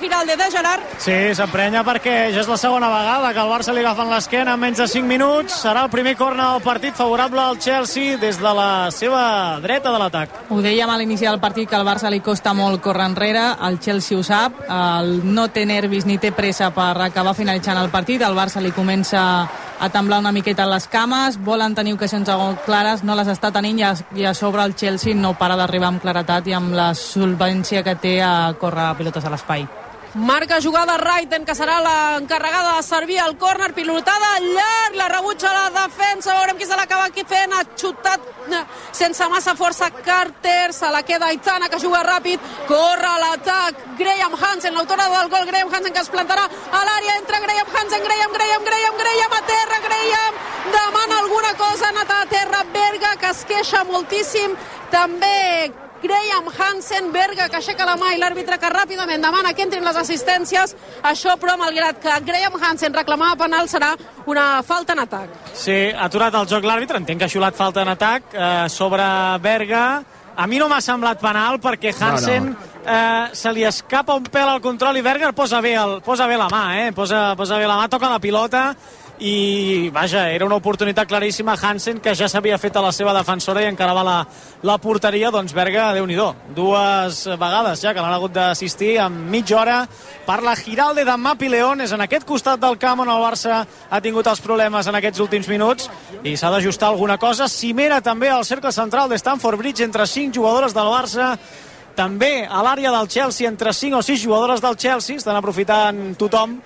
Giralde de Gerard. Sí, s'emprenya perquè ja és la segona vegada que el Barça li agafen l'esquena en menys de 5 minuts. Serà el primer corner del partit favorable al Chelsea des de la seva dreta de l'atac. Ho dèiem a l'inici del partit que al Barça li costa molt córrer enrere, el Chelsea ho sap, el no té nervis ni té pressa per acabar finalitzant el partit, el Barça li comença a temblar una miqueta les cames, volen tenir ocasions clares, no les està tenint i a, i a sobre el Chelsea no para d'arribar amb claretat i amb la solvència que té a córrer pilotes a l'espai. Marca jugada Raiden, que serà l'encarregada de servir el córner, pilotada llarg, la rebutja la defensa, veurem qui se l'acaba aquí fent, ha xutat eh, sense massa força Carter, se la queda Aitana, que juga ràpid, corre l'atac, Graham Hansen, l'autora del gol, Graham Hansen, que es plantarà a l'àrea, entra Graham Hansen, Graham, Graham, Graham, Graham, a terra, Graham, demana alguna cosa, ha anat a terra, Berga, que es queixa moltíssim, també Graham Hansen, Berga que aixeca la mà i l'àrbitre que ràpidament demana que entrin les assistències. Això, però, malgrat que Graham Hansen reclamava penal, serà una falta en atac. Sí, ha aturat el joc l'àrbitre, entenc que ha xulat falta en atac eh, sobre Berga. A mi no m'ha semblat penal perquè Hansen no, no. Eh, se li escapa un pèl al control i Berger posa bé, el, posa bé la mà, eh? posa, posa bé la mà, toca la pilota i vaja, era una oportunitat claríssima Hansen que ja s'havia fet a la seva defensora i encarava la, la porteria. Doncs Berga, déu nhi dues vegades ja que l'han hagut d'assistir en mitja hora per la Giralde de Mapi León és en aquest costat del camp on el Barça ha tingut els problemes en aquests últims minuts. I s'ha d'ajustar alguna cosa. Cimera també al cercle central de Stanford Bridge entre cinc jugadores del Barça. També a l'àrea del Chelsea entre 5 o 6 jugadores del Chelsea. Estan aprofitant tothom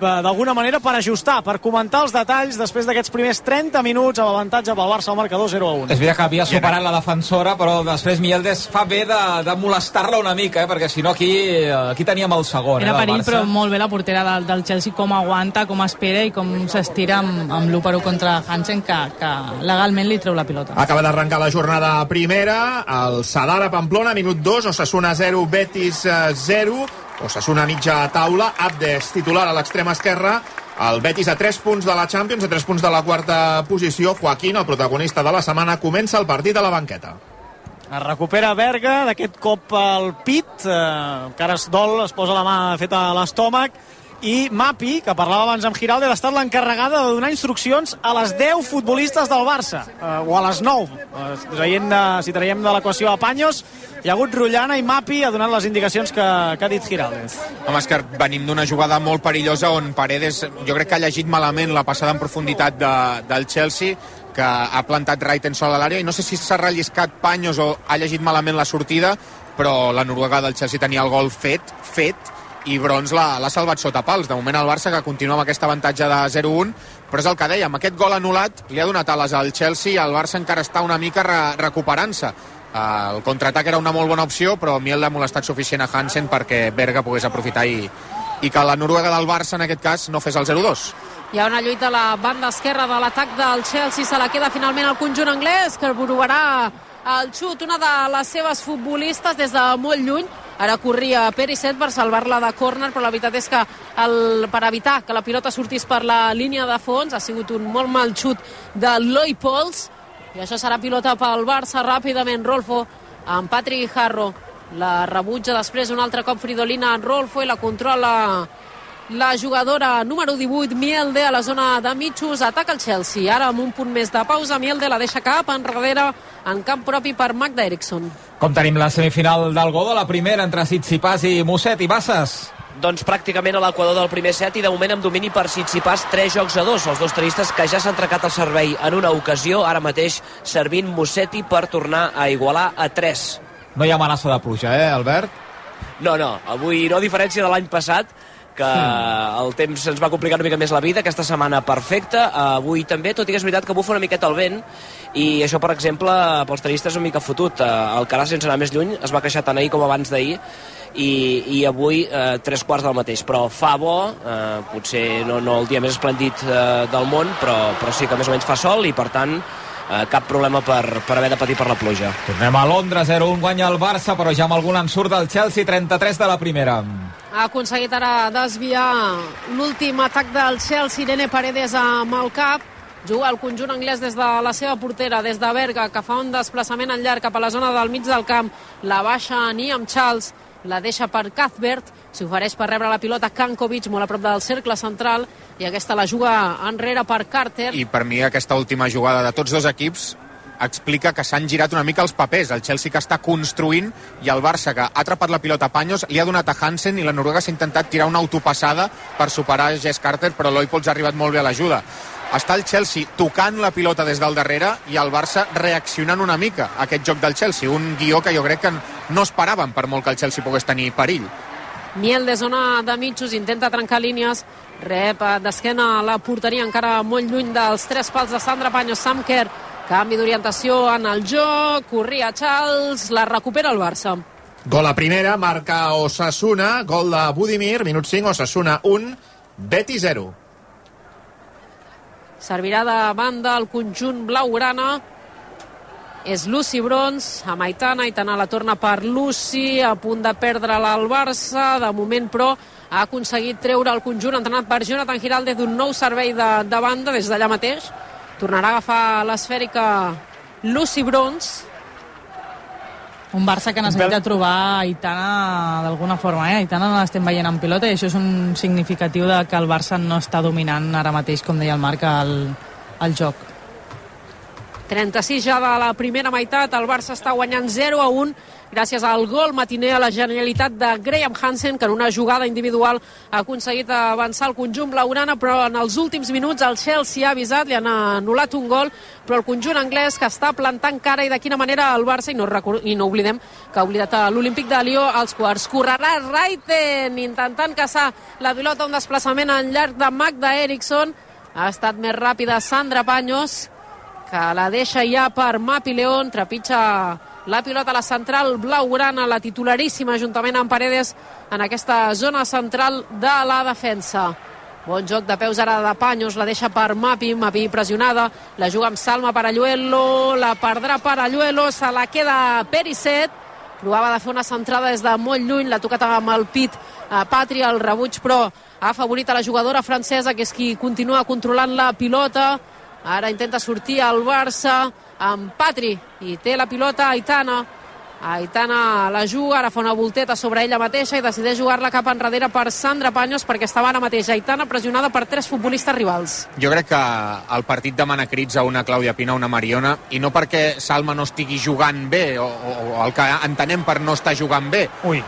d'alguna manera per ajustar, per comentar els detalls després d'aquests primers 30 minuts amb avantatge pel Barça al marcador 0 a 1. És veritat que havia superat la defensora, però després Mieldes fa bé de, de molestar-la una mica, eh? perquè si no aquí, aquí teníem el segon. Era eh, perill, però molt bé la portera del, del Chelsea, com aguanta, com espera i com s'estira amb, amb l'1 contra Hansen, que, que legalment li treu la pilota. Acaba d'arrencar la jornada primera, el Sadara Pamplona, minut 2, Osasuna 0, Betis 0, Osasuna mitja taula, Abdes titular a l'extrema esquerra, el Betis a 3 punts de la Champions, a 3 punts de la quarta posició. Joaquín, el protagonista de la setmana, comença el partit a la banqueta. Es recupera Berga, d'aquest cop al pit, eh, encara es dol, es posa la mà feta a l'estómac, i Mapi, que parlava abans amb Giralde, ha estat l'encarregada de donar instruccions a les 10 futbolistes del Barça, eh, o a les 9. Eh, traient de, si traiem de l'equació a Panyos, hi ha hagut Rullana i Mapi ha donat les indicacions que, que ha dit Giralde. Home, és que venim d'una jugada molt perillosa on Paredes, jo crec que ha llegit malament la passada en profunditat de, del Chelsea, que ha plantat Wright en sol a l'àrea, i no sé si s'ha relliscat Panyos o ha llegit malament la sortida, però la Noruega del Chelsea tenia el gol fet, fet, i Brons l'ha salvat sota pals. De moment el Barça que continua amb aquest avantatge de 0-1, però és el que dèiem, aquest gol anul·lat li ha donat ales al Chelsea i el Barça encara està una mica re recuperant-se. El contraatac era una molt bona opció, però Miel ha molestat suficient a Hansen perquè Berga pogués aprofitar i, i que la Noruega del Barça, en aquest cas, no fes el 0-2. Hi ha una lluita a la banda esquerra de l'atac del Chelsea, se la queda finalment el conjunt anglès, que provarà el xut, una de les seves futbolistes des de molt lluny, Ara corria Perisic per salvar-la de córner, però la veritat és que el, per evitar que la pilota sortís per la línia de fons ha sigut un molt mal xut de Loi Pols. I això serà pilota pel Barça ràpidament. Rolfo amb Patrick Harro la rebutja després un altre cop Fridolina en Rolfo i la controla la jugadora número 18, Mielde, a la zona de mitjos, ataca el Chelsea. Ara amb un punt més de pausa, Mielde la deixa cap enrere en camp propi per Magda Eriksson. Com tenim la semifinal del gol de la primera entre Tsitsipas i Muset i Bassas? doncs pràcticament a l'equador del primer set i de moment amb domini per Tsitsipas 3 jocs a 2. Els dos tenistes que ja s'han trecat el servei en una ocasió, ara mateix servint Musetti per tornar a igualar a 3. No hi ha amenaça de pluja, eh, Albert? No, no, avui no, a diferència de l'any passat, que el temps ens va complicar una mica més la vida, aquesta setmana perfecta, avui també, tot i que és veritat que bufa una miqueta el vent, i això, per exemple, pels tenistes és una mica fotut. Eh, el Carat, sense anar més lluny, es va queixar tant ahir com abans d'ahir, i, i avui eh, tres quarts del mateix però fa bo, eh, potser no, no el dia més esplèndid eh, del món però, però sí que més o menys fa sol i per tant eh, cap problema per, per haver de patir per la pluja. Tornem a Londres, 0-1 guanya el Barça, però ja amb algun ensurt del Chelsea, 33 de la primera ha aconseguit ara desviar l'últim atac del Chelsea, Irene Paredes amb el cap juga el conjunt anglès des de la seva portera, des de Berga, que fa un desplaçament en llarg cap a la zona del mig del camp. La baixa Niam Charles, la deixa per Cuthbert, s'ofereix per rebre la pilota Kankovic, molt a prop del cercle central, i aquesta la juga enrere per Carter. I per mi aquesta última jugada de tots dos equips explica que s'han girat una mica els papers. El Chelsea que està construint i el Barça que ha atrapat la pilota a Panyos, li ha donat a Hansen i la Noruega s'ha intentat tirar una autopassada per superar Jess Carter, però l'Oipols ha arribat molt bé a l'ajuda. Està el Chelsea tocant la pilota des del darrere i el Barça reaccionant una mica a aquest joc del Chelsea. Un guió que jo crec que no esperaven per molt que el Chelsea pogués tenir perill. Miel de zona de mitjos, intenta trencar línies, rep d'esquena a la porteria, encara molt lluny dels tres pals de Sandra Panyos, Samker Canvi d'orientació en el joc, corria Charles, la recupera el Barça. Gol a primera, marca Osasuna, gol de Budimir, minut 5, Osasuna 1, Betis 0. Servirà de banda el conjunt blaugrana. És Lucy Brons, amb Aitana. Aitana la torna per Lucy, a punt de perdre-la al Barça. De moment, però, ha aconseguit treure el conjunt entrenat per Jonathan Giralde d'un nou servei de, de banda des d'allà mateix Tornarà a agafar l'esfèrica Lucy Brons. Un Barça que necessita trobar Aitana d'alguna forma, eh? Aitana no l'estem veient en pilota i això és un significatiu de que el Barça no està dominant ara mateix, com deia el Marc, el, el joc. 36 ja de la primera meitat, el Barça està guanyant 0 a 1 gràcies al gol matiner a la genialitat de Graham Hansen, que en una jugada individual ha aconseguit avançar el conjunt blaugrana, però en els últims minuts el Chelsea ha avisat, li han anul·lat un gol, però el conjunt anglès que està plantant cara i de quina manera el Barça, i no, i no oblidem que ha oblidat l'Olímpic de Lió als quarts. Correrà Raiten intentant caçar la pilota, un desplaçament en llarg de Magda Eriksson, ha estat més ràpida Sandra Paños, que la deixa ja per Mapi León, trepitja la pilota a la central blaugrana, la titularíssima juntament amb Paredes en aquesta zona central de la defensa. Bon joc de peus ara de Panyos, la deixa per Mapi, Mapi pressionada, la juga amb Salma per Alluelo, la perdrà per Alluelo, se la queda Perisset, provava de fer una centrada des de molt lluny, l'ha tocat amb el pit a Patri, el rebuig, però ha favorit a la jugadora francesa, que és qui continua controlant la pilota, ara intenta sortir al Barça, amb Patri i té la pilota Aitana Aitana la juga, ara fa una volteta sobre ella mateixa i decideix jugar-la cap enrere per Sandra Panyos perquè estava ara mateix Aitana pressionada per tres futbolistes rivals. Jo crec que el partit demana crits a una Clàudia Pina, una Mariona, i no perquè Salma no estigui jugant bé o, o, o el que entenem per no estar jugant bé. Ui,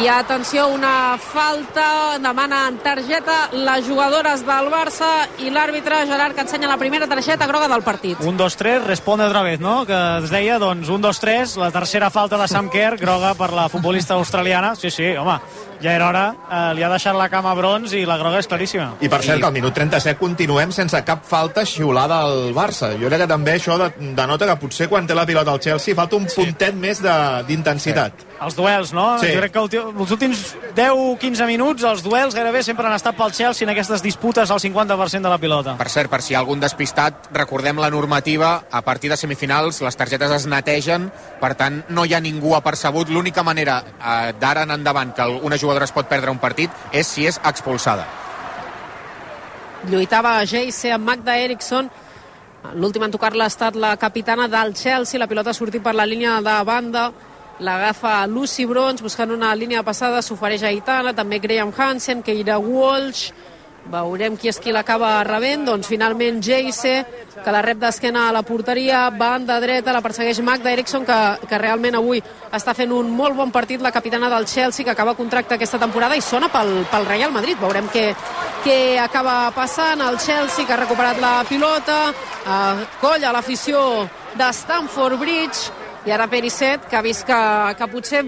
i atenció, una falta, demanen targeta les jugadores del Barça i l'àrbitre Gerard que ensenya la primera targeta groga del partit. Un, dos, tres, responde otra vez, no? Que es deia, doncs, un, dos, tres, la tercera falta de Sam Kerr, groga per la futbolista australiana. Sí, sí, home, ja era hora, eh, li ha deixat la cama bronze i la groga és claríssima. I per cert, que al minut 37 continuem sense cap falta xiulada al Barça. Jo crec que també això denota que potser quan té la pilota al Chelsea falta un sí. puntet més d'intensitat. Sí. Els duels, no? Sí. Jo crec que els últims 10-15 minuts els duels gairebé sempre han estat pel Chelsea en aquestes disputes al 50% de la pilota. Per cert, per si hi ha algun despistat, recordem la normativa, a partir de semifinals les targetes es netegen, per tant no hi ha ningú apercebut. L'única manera eh, d'ara en endavant que una jugadora jugadora es pot perdre un partit és si és expulsada. Lluitava Jayce amb Magda Eriksson. L'última en tocar-la ha estat la capitana del Chelsea. La pilota ha sortit per la línia de banda. L'agafa Lucy Brons buscant una línia passada. S'ofereix a Itana, també Graham Hansen, Keira Walsh, Veurem qui és qui l'acaba rebent. Doncs finalment Jayce, que la rep d'esquena a la porteria, banda dreta, la persegueix Magda Eriksson, que, que realment avui està fent un molt bon partit, la capitana del Chelsea, que acaba contracte aquesta temporada i sona pel, pel Real Madrid. Veurem què, què acaba passant. El Chelsea, que ha recuperat la pilota, eh, colla l'afició de Stamford Bridge, i ara Perisset, que ha vist que, que potser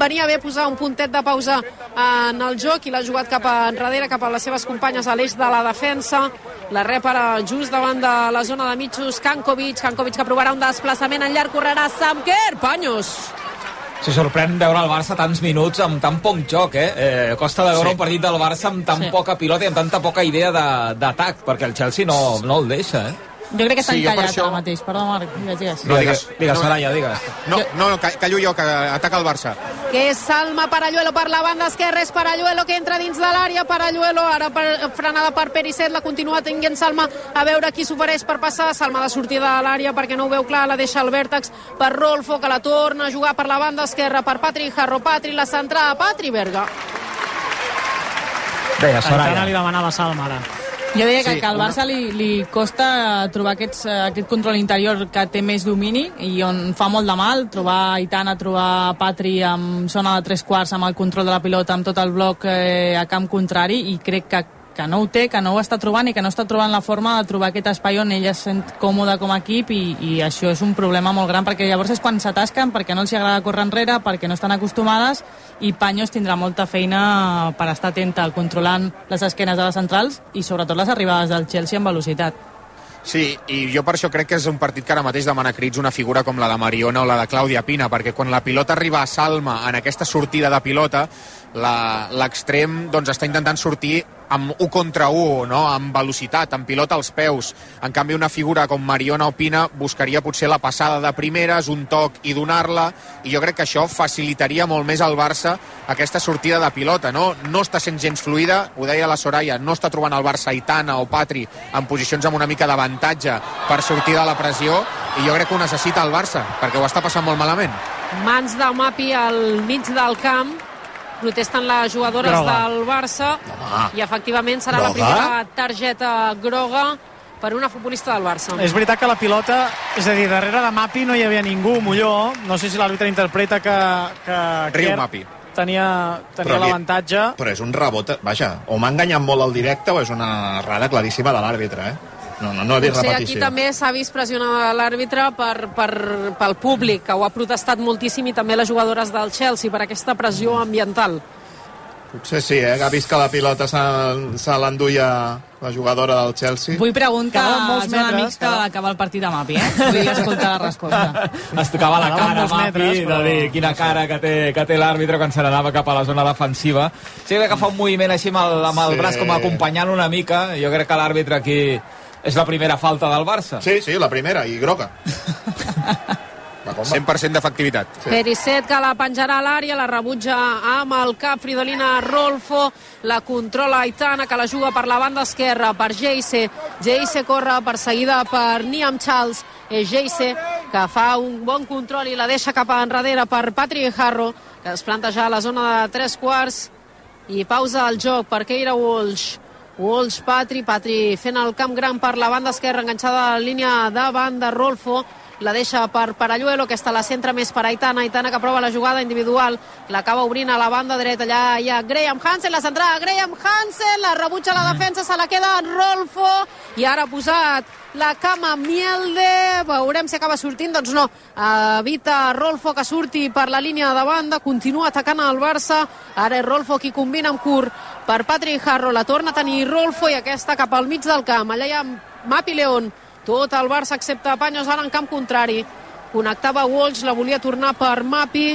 venia bé posar un puntet de pausa en el joc i l'ha jugat cap a enrere, cap a les seves companyes a l'eix de la defensa. La rep ara just davant de la zona de mitjos Kankovic, Kankovic que provarà un desplaçament en llarg, correrà Samker, Panyos. Si sorprèn veure el Barça tants minuts amb tan poc joc, eh? eh costa de veure sí. un partit del Barça amb tan sí. poca pilota i amb tanta poca idea d'atac, perquè el Chelsea no, no el deixa, eh? Jo crec que està Sí, encallat això- ara mateix. Perdó, Marc, digues, digues. No, digues. Digues, No. Soraya, digues. No, no, no, ca- callo jo, que ataca el Barça. que és Salma Paralluelo per la banda esquerra, és Paralluelo que entra dins de l'àrea, Paralluelo ara per, frenada per Pericet, la continua tinguent Salma a veure qui s'ofereix per passar, Salma de sortida de l'àrea perquè no ho veu clar, la deixa al vèrtex per Rolfo, que la torna a jugar per la banda esquerra per Patri Jarro, Patri, la centrada, Patri Berga. Deia, Aitana li Soraya. demanava Salma ara. Jo diria que, Sí, que al Barça li, li costa trobar aquests, eh, aquest control interior que té més domini i on fa molt de mal trobar Aitana, trobar Patri amb zona de tres quarts amb el control de la pilota amb tot el bloc eh, a camp contrari i crec que, que no ho té, que no ho està trobant i que no està trobant la forma de trobar aquest espai on ella es sent còmoda com a equip i, i això és un problema molt gran perquè llavors és quan s'atasquen perquè no els agrada córrer enrere, perquè no estan acostumades i Paños tindrà molta feina per estar atenta controlant les esquenes de les centrals i sobretot les arribades del Chelsea amb velocitat. Sí, i jo per això crec que és un partit que ara mateix demana crits una figura com la de Mariona o la de Clàudia Pina, perquè quan la pilota arriba a Salma en aquesta sortida de pilota, l'extrem doncs, està intentant sortir amb 1 contra 1, no? amb velocitat, amb pilota als peus. En canvi, una figura com Mariona o Pina buscaria potser la passada de primeres, un toc i donar-la, i jo crec que això facilitaria molt més al Barça aquesta sortida de pilota. No, no està sent gens fluida, ho deia la Soraya, no està trobant el Barça Aitana o Patri en posicions amb una mica d'avantatge per sortir de la pressió, i jo crec que ho necessita el Barça, perquè ho està passant molt malament. Mans de Mapi al mig del camp, protesten les jugadores Groga. del Barça Home. i efectivament serà la Groga? primera targeta groga per una futbolista del Barça. És veritat que la pilota, és a dir, darrere de Mapi no hi havia ningú, Molló, no sé si l'àrbitre interpreta que, que Riu Kerr Mapi. tenia, tenia l'avantatge. Però és un rebot, vaja, o m'ha enganyat molt al directe o és una errada claríssima de l'àrbitre, eh? No, no, no he vist Potser aquí repetició. també s'ha vist pressionar l'àrbitre per, per, pel públic, que ho ha protestat moltíssim, i també les jugadores del Chelsea per aquesta pressió ambiental. Potser sí, eh? Ha vist que la pilota se, se l'enduia la jugadora del Chelsea. Vull preguntar Quedaven molts metres, amics que quedaven- acaba el partit a Mapi, eh? Vull escoltar la resposta. Es tocava la cara, Mapi, metres, de però- dir quina cara que té, que té l'àrbitre quan se n'anava cap a la zona defensiva. Sí que fa un moviment així amb el, amb el Sí. braç com acompanyant una mica. Jo crec que l'àrbitre aquí és la primera falta del Barça. Sí, sí, la primera, i groga. Va, com va? 100% d'efectivitat. Sí. Pericet que la penjarà a l'àrea, la rebutja amb el cap Fridolina Rolfo, la controla Aitana que la juga per la banda esquerra per Geise, Geise corre perseguida per Niam Charles, és Geise que fa un bon control i la deixa cap a enrere per Patrick Harro que es planta ja a la zona de tres quarts i pausa el joc per Keira Walsh Walsh, Patri, Patri fent el camp gran per la banda esquerra enganxada a la línia de banda Rolfo la deixa per Paralluelo, que està la centra més per Aitana, Aitana que prova la jugada individual, l'acaba obrint a la banda dreta, allà hi ha Graham Hansen, la centrada Graham Hansen, la rebutja la defensa, se la queda Rolfo, i ara ha posat la cama Mielde, veurem si acaba sortint, doncs no, evita Rolfo que surti per la línia de banda, continua atacant el Barça, ara és Rolfo qui combina amb Cur per Patrick Harro, la torna a tenir Rolfo i aquesta cap al mig del camp, allà hi ha Mapi León, tot el Barça excepte Paños ara en camp contrari, connectava Walsh, la volia tornar per Mapi,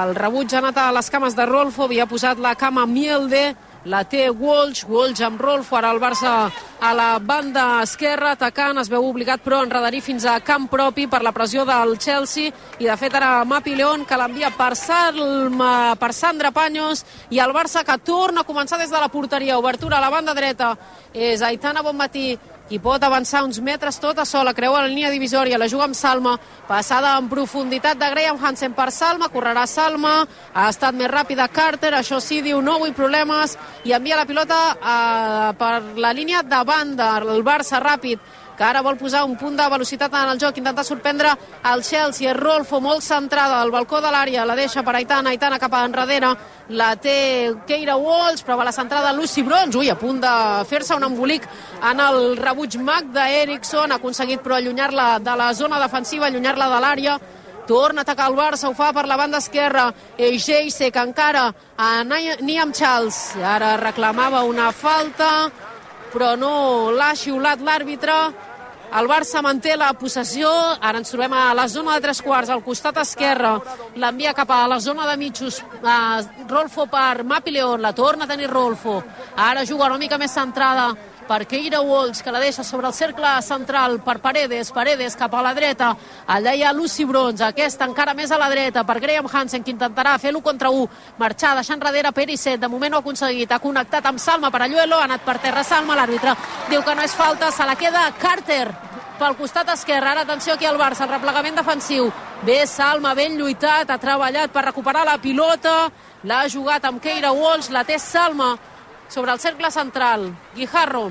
el rebuig ha anat a les cames de Rolfo, havia posat la cama Mielde, la té Walsh, Walsh amb Rolfo, ara el Barça a la banda esquerra, atacant, es veu obligat però a enredarir fins a camp propi per la pressió del Chelsea, i de fet ara Mapi León que l'envia per, Salma, per Sandra Paños, i el Barça que torna a començar des de la porteria, obertura a la banda dreta, és Aitana Bonmatí, i pot avançar uns metres tota sola, creua la línia divisòria, la juga amb Salma, passada en profunditat de Graham Hansen per Salma, correrà Salma, ha estat més ràpida Carter, això sí, diu no vull problemes, i envia la pilota eh, per la línia de banda, el Barça ràpid, que ara vol posar un punt de velocitat en el joc, intentar sorprendre el Chelsea, Rolfo molt centrada al balcó de l'àrea, la deixa per Aitana, Aitana cap a enrere, la té Keira Walsh, prova la centrada Lucy Brons, ui, a punt de fer-se un embolic en el rebuig mag d'Eriksson, ha aconseguit però allunyar-la de la zona defensiva, allunyar-la de l'àrea, torna a atacar el Barça, ho fa per la banda esquerra, Egeise, que encara a Niam Charles, ara reclamava una falta, però no l'ha xiulat l'àrbitre, el Barça manté la possessió, ara ens trobem a la zona de tres quarts, al costat esquerre, l'envia cap a la zona de mitjos, eh, Rolfo per Mapi León, la torna a tenir Rolfo, ara juga una mica més centrada per Keira Walsh, que la deixa sobre el cercle central per Paredes, Paredes cap a la dreta, el deia Lucy Bronze, aquesta encara més a la dreta per Graham Hansen, que intentarà fer l'1 contra 1, marxar deixant darrere Perisset, de moment no ha aconseguit, ha connectat amb Salma per Alluelo, ha anat per terra Salma, l'àrbitre diu que no és falta, se la queda Carter, pel costat esquerre. Ara atenció aquí al Barça, el replegament defensiu. Bé, Salma, ben lluitat, ha treballat per recuperar la pilota, l'ha jugat amb Keira Walsh, la té Salma sobre el cercle central. Guijarro.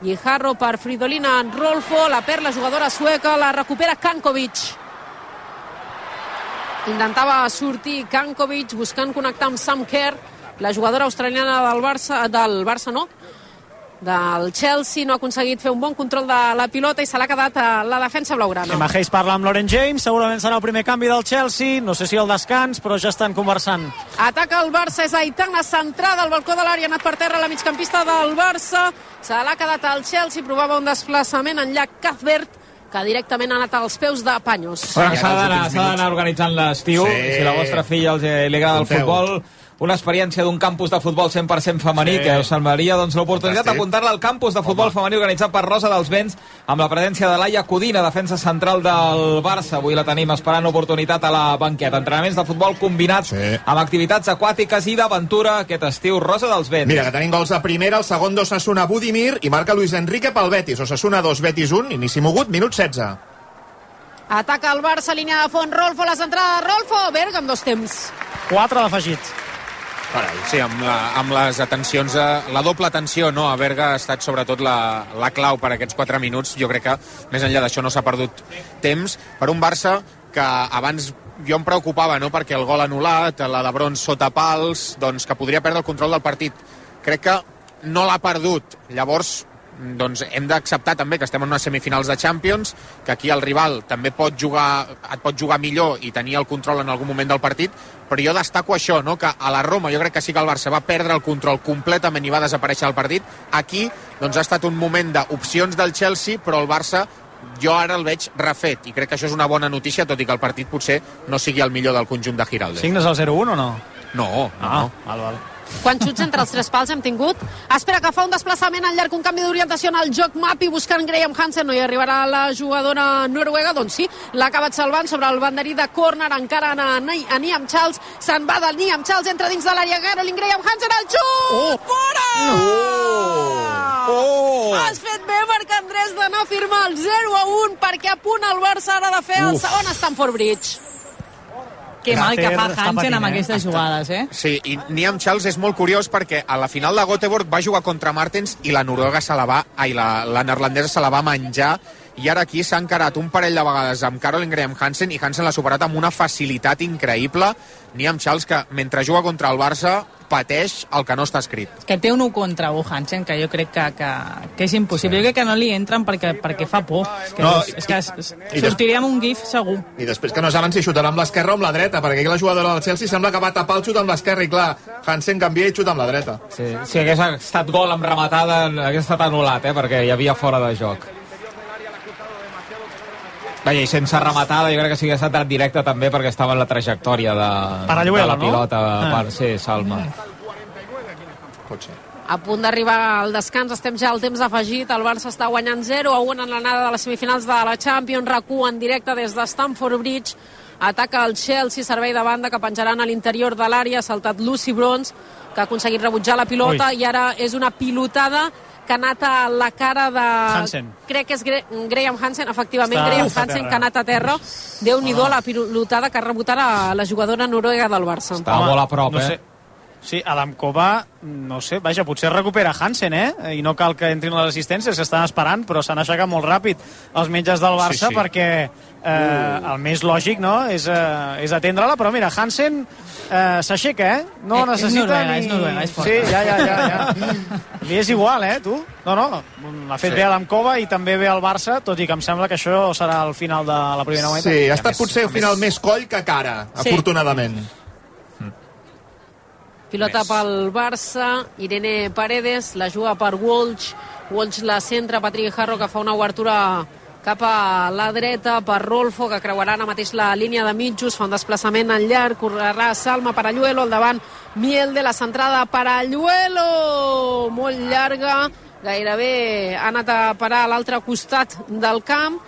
Guijarro per Fridolina Rolfo, la perd la jugadora sueca, la recupera Kankovic. Intentava sortir Kankovic buscant connectar amb Sam Kerr, la jugadora australiana del Barça, del Barça no, del Chelsea, no ha aconseguit fer un bon control de la pilota i se l'ha quedat a la defensa blaugrana. Emma Hayes parla amb Lauren James, segurament serà el primer canvi del Chelsea, no sé si el descans, però ja estan conversant. Ataca el Barça, és Aitana centrada al balcó de l'àrea, ha anat per terra la migcampista del Barça, se l'ha quedat al Chelsea, provava un desplaçament en llac Cuthbert, que directament ha anat als peus de Panyos. Bueno, s'ha d'anar organitzant l'estiu. Sí. Si la vostra filla els, eh, li agrada el futbol, una experiència d'un campus de futbol 100% femení Sí. que us semblaria doncs, l'oportunitat d'apuntar-la al campus de futbol Home. femení organitzat per Rosa dels Vents amb la presència de Laia Codina, defensa central del Barça. Avui la tenim esperant oportunitat a la banqueta. Entrenaments de futbol combinats Sí. amb activitats aquàtiques i d'aventura aquest estiu. Rosa dels Vents. Mira, que tenim gols de primera, el segon d'Ossassuna Budimir i marca Luis Enrique pel Betis. Ossassuna 2, Betis 1, inici mogut, minut 16. Ataca el Barça, línia de fons, Rolfo, la centrada de Rolfo, Berga amb dos temps. 4 d'afegit. Carai, sí, amb, la, amb les atencions, a, la doble atenció no, a Berga ha estat sobretot la, la clau per aquests 4 minuts. Jo crec que més enllà d'això no s'ha perdut temps per un Barça que abans jo em preocupava no, perquè el gol anul·lat, la de Brons sota pals, doncs que podria perdre el control del partit. Crec que no l'ha perdut. Llavors, doncs hem d'acceptar també que estem en unes semifinals de Champions, que aquí el rival també pot jugar, et pot jugar millor i tenir el control en algun moment del partit, però jo destaco això, no? que a la Roma jo crec que sí que el Barça va perdre el control completament i va desaparèixer el partit. Aquí doncs, ha estat un moment d'opcions del Chelsea, però el Barça jo ara el veig refet i crec que això és una bona notícia, tot i que el partit potser no sigui el millor del conjunt de Giraldes. Signes el 0-1 o no? No, no, Ah, no. val, val. Quants xuts entre els tres pals hem tingut? Espera que fa un desplaçament al llarg, un canvi d'orientació en el joc Mapi buscant Graham Hansen, no hi arribarà la jugadora noruega, doncs sí, l'ha acabat salvant sobre el banderí de córner, encara a, Ni- a Niam Charles, se'n va del Niam Charles, entra dins de l'àrea, Caroline Graham Hansen, el xut! Oh! Fora! Oh! Oh! Has fet bé perquè Andrés d'anar a firmar el 0 a 1 perquè a punt el Barça ara de fer el Uf. segon Stamford Bridge. Que mal que fa Hansen amb eh? aquestes jugades, eh? Sí, i Niam Charles és molt curiós perquè a la final de Göteborg va jugar contra Martens i la noruega se la va, ai, la, la neerlandesa se la va menjar i ara aquí s'ha encarat un parell de vegades amb Caroline Graham Hansen i Hansen l'ha superat amb una facilitat increïble. Niam Charles que mentre juga contra el Barça pateix el que no està escrit. Que té un 1 contra 1 Hansen, que jo crec que, que, que és impossible. Sí. Jo crec que no li entren perquè, perquè fa por. És que, No, és, és que es, i des- sortiria amb un gif segur. I després que no saben si xutarà amb l'esquerra o amb la dreta, perquè aquí la jugadora del Chelsea sembla que va tapar el xut amb l'esquerra i clar, Hansen canvia i xuta amb la dreta. Sí, si hagués estat gol amb rematada, hagués estat anul·lat, eh, perquè hi havia fora de joc. Vaja, i sense rematada, jo crec que sí que ha estat directe també perquè estava en la trajectòria de, de la no? pilota. Ah. Per, sí, Salma. Pot ser. A punt d'arribar al descans, estem ja al temps afegit. El Barça està guanyant 0 a 1 en l'anada de les semifinals de la Champions. RAC1 en directe des de Stamford Bridge. Ataca el Chelsea, servei de banda que penjaran a l'interior de l'àrea. Ha saltat Lucy Bronze, que ha aconseguit rebutjar la pilota Ui. i ara és una pilotada que ha anat a la cara de... Hansen. Crec que és Gre Graham Hansen, efectivament, Està- Graham a Hansen, terra. que ha anat a terra. Déu-n'hi-do la pilotada que ha rebut ara la jugadora noruega del Barça. Estava molt a prop, no eh? Sé. Sí, Adamkova, no sé, vaja, potser recupera Hansen, eh? I no cal que entrin les assistències, s'estan esperant, però s'han aixecat molt ràpid els metges del Barça Sí, sí. perquè eh, el més lògic no? és, eh, és atendre-la, però mira, Hansen eh, s'aixeca, eh? No Eh, és necessita noruega, ni... és noruega, és forta. Sí, ja, ja, ja, ja. Li és igual, eh, tu? No, no, l'ha fet Sí. bé Adamkova i també bé el Barça, tot i que em sembla que això serà el final de la primera meitat. Sí, ha estat potser al final més- més coll que cara, Sí. afortunadament. Pilota Més. pel Barça, Irene Paredes, la juga per Walsh, Walsh la centra, Patrick Harro que fa una obertura cap a la dreta per Rolfo, que creuarà ara mateix la línia de mitjos, fa un desplaçament al llarg, correrà Salma per Alluelo, al davant Miel de la centrada per Alluelo, molt llarga, gairebé ha anat a parar a l'altre costat del camp,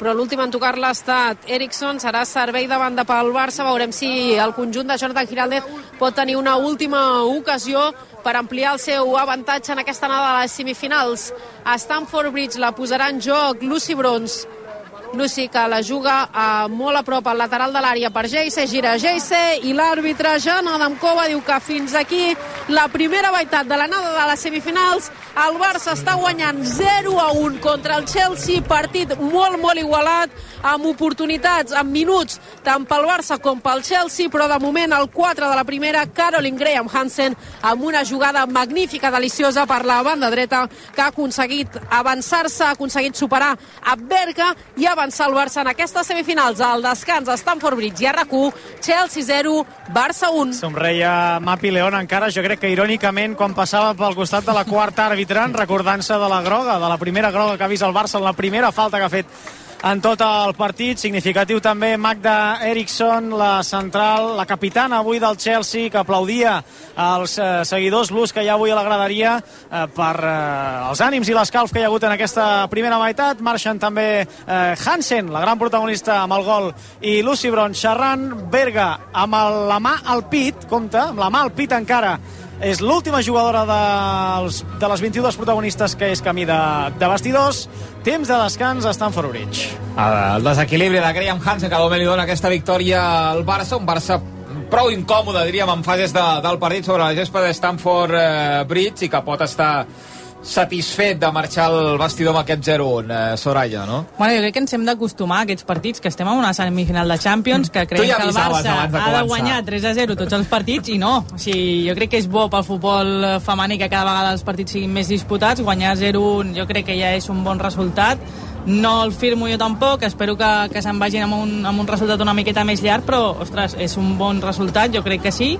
però l'últim en tocar-la ha estat Eriksson, serà servei de banda pel Barça, veurem si el conjunt de Jonathan Giraldez pot tenir una última ocasió per ampliar el seu avantatge en aquesta anada a les semifinals. A Stamford Bridge la posarà en joc Lucy Brons, Lucy que la juga a, molt a prop al lateral de l'àrea per Geise, gira Geise i l'àrbitre Jan Adamkova diu que fins aquí la primera meitat de l'anada de les semifinals. El Barça està guanyant 0 a 1 contra el Chelsea, partit molt molt igualat, amb oportunitats, amb minuts, tant pel Barça com pel Chelsea, però de moment el 4 de la primera, Caroline Graham Hansen amb una jugada magnífica, deliciosa per la banda dreta que ha aconseguit avançar-se, ha aconseguit superar a Berga i ha avançar el Barça en aquestes semifinals al descans Stamford Bridge i rac Chelsea 0, Barça 1. Somreia Mapi León encara, jo crec que irònicament quan passava pel costat de la quarta arbitrant recordant-se de la groga, de la primera groga que ha vist el Barça en la primera falta que ha fet en tot el partit. Significatiu també Magda Eriksson, la central, la capitana avui del Chelsea, que aplaudia als eh, seguidors blues que hi ha avui a la graderia eh, per eh, els ànims i l'escalf que hi ha hagut en aquesta primera meitat. Marxen també eh, Hansen, la gran protagonista amb el gol, i Lucy Bron xerrant. Berga amb el, la mà al pit, compte, amb la mà al pit encara, és l'última jugadora dels, de les 22 protagonistes que és camí de, de vestidors. Temps de descans a Stanford Bridge. El desequilibri de Graham Hansen que de moment li dona aquesta victòria al Barça, un Barça prou incòmode, diríem, en fases de, del partit sobre la gespa de Stanford eh, Bridge i que pot estar satisfet de marxar al vestidor amb aquest 0-1, eh, Soraya, no? Bueno, jo crec que ens hem d'acostumar a aquests partits, que estem en una semifinal de Champions, que creiem ja que el Barça de ha de guanyar 3-0 tots els partits, i no. O sigui, jo crec que és bo pel futbol femení que cada vegada els partits siguin més disputats, guanyar 0-1 jo crec que ja és un bon resultat, no el firmo jo tampoc, espero que, que se'n vagin amb un, amb un resultat una miqueta més llarg, però, ostres, és un bon resultat, jo crec que sí,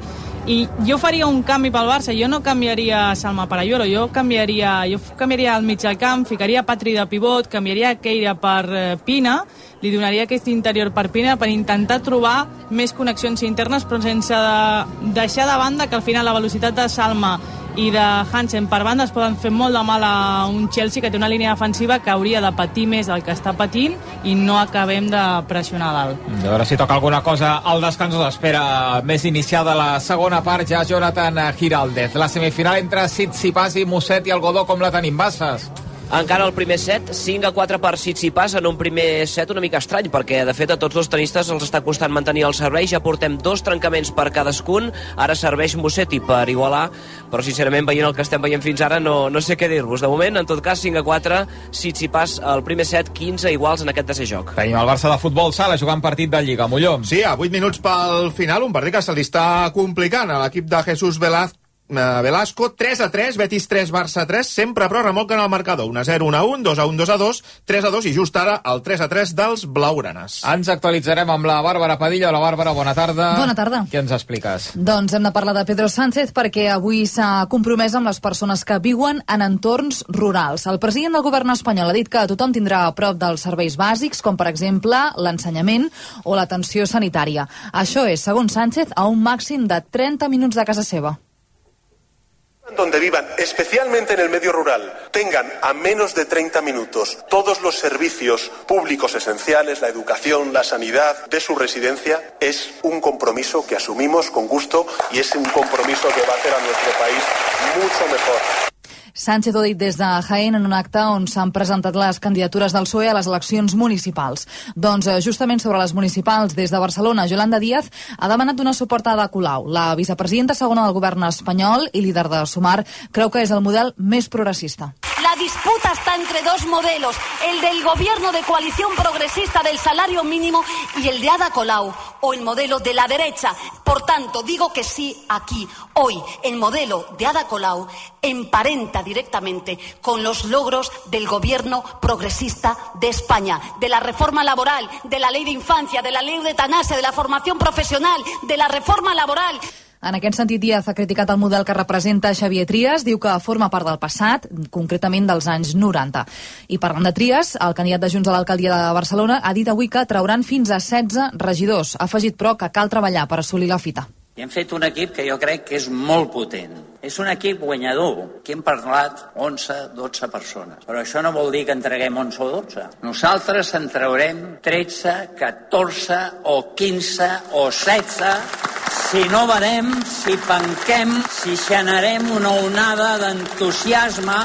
i jo faria un canvi pel Barça, jo no canviaria Salma Parayuelo, jo canviaria, jo canviaria al mig del camp, ficaria Patri de pivot, canviaria Keira per eh, Pina, li donaria aquest interior per Pina per intentar trobar més connexions internes però sense de deixar de banda que al final la velocitat de Salma i de Hansen per banda es poden fer molt de mal a un Chelsea que té una línia defensiva que hauria de patir més del que està patint i no acabem de pressionar dalt. A veure si toca alguna cosa al descans o espera més iniciada la segona part ja Jonathan Giraldez. La semifinal entre Tsitsipas i Muset i Algodó com la tenim, Bassas? Encara el primer set, 5 a 4 per Tsitsipas en un primer set una mica estrany, perquè de fet a tots els tenistes els està costant mantenir el servei, ja portem dos trencaments per cadascun, ara serveix Musetti per igualar, però sincerament veient el que estem veient fins ara no, no sé què dir-vos. De moment, en tot cas, 5 a 4, Tsitsipas el primer set, 15 iguals en aquest tercer joc. Tenim el Barça de futbol sala jugant partit de Lliga, Molló. Sí, a 8 minuts pel final, un partit que se li està complicant a l'equip de Jesús Velaz Eh, Velasco, 3 a 3, Betis 3, Barça 3, sempre però remolquen el marcador. 1 a 0, 1 a 1, 2 a 1, 2 a 2, 3 a 2 i just ara el 3 a 3 dels blaugranes. Ens actualitzarem amb la Bàrbara Padilla. La Bàrbara, bona tarda. Bona tarda. Què ens expliques? Doncs hem de parlar de Pedro Sánchez perquè avui s'ha compromès amb les persones que viuen en entorns rurals. El president del govern espanyol ha dit que tothom tindrà a prop dels serveis bàsics, com per exemple l'ensenyament o l'atenció sanitària. Això és, segons Sánchez, a un màxim de 30 minuts de casa seva donde vivan, especialmente en el medio rural, tengan a menos de 30 minutos todos los servicios públicos esenciales, la educación, la sanidad de su residencia, es un compromiso que asumimos con gusto y es un compromiso que va a hacer a nuestro país mucho mejor. Sánchez ho ha dit des de Jaén en un acte on s'han presentat les candidatures del PSOE a les eleccions municipals. Doncs eh, justament sobre les municipals des de Barcelona, Yolanda Díaz ha demanat donar suport a Ada Colau. La vicepresidenta segona del govern espanyol i líder de Sumar creu que és el model més progressista. La disputa está entre dos modelos, el del gobierno de coalición progresista del salario mínimo y el de Ada Colau, o el modelo de la derecha. Por tanto, digo que sí aquí, hoy, el modelo de Ada Colau emparenta directamente con los logros del gobierno progresista de España, de la reforma laboral, de la ley de infancia, de la ley de eutanasia, de la formación profesional, de la reforma laboral. En aquest sentit, Díaz ha criticat el model que representa Xavier Trias, diu que forma part del passat, concretament dels anys 90. I parlant de Trias, el candidat de Junts a l'alcaldia de Barcelona ha dit avui que trauran fins a 16 regidors. Ha afegit, però, que cal treballar per assolir la fita. I hem fet un equip que jo crec que és molt potent És un equip guanyador. Aquí hem parlat 11, 12 persones. Però això no vol dir que entreguem 11 o 12. Nosaltres en traurem 13, 14 o 15 o 16 si no varem, si penquem, si generem una onada d'entusiasme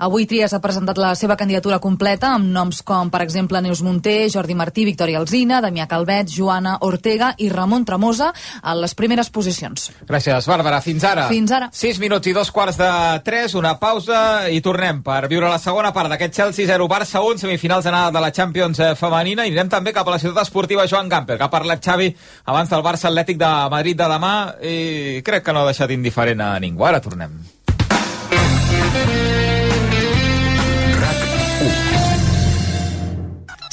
Avui Trias ha presentat la seva candidatura completa amb noms com, per exemple, Neus Munté, Jordi Martí, Victòria Alzina, Damià Calvet, Joana Ortega i Ramon Tremosa a les primeres posicions. Gràcies, Bàrbara. Fins ara. Fins ara. 6 minuts i dos quarts de 3, una pausa i tornem per viure la segona part d'aquest Chelsea 0 Barça 1, semifinals d'anada de la Champions eh, femenina i anirem també cap a la ciutat esportiva Joan Gamper, que ha parlat Xavi abans del Barça Atlètic de Madrid de demà i crec que no ha deixat indiferent a ningú. Ara tornem.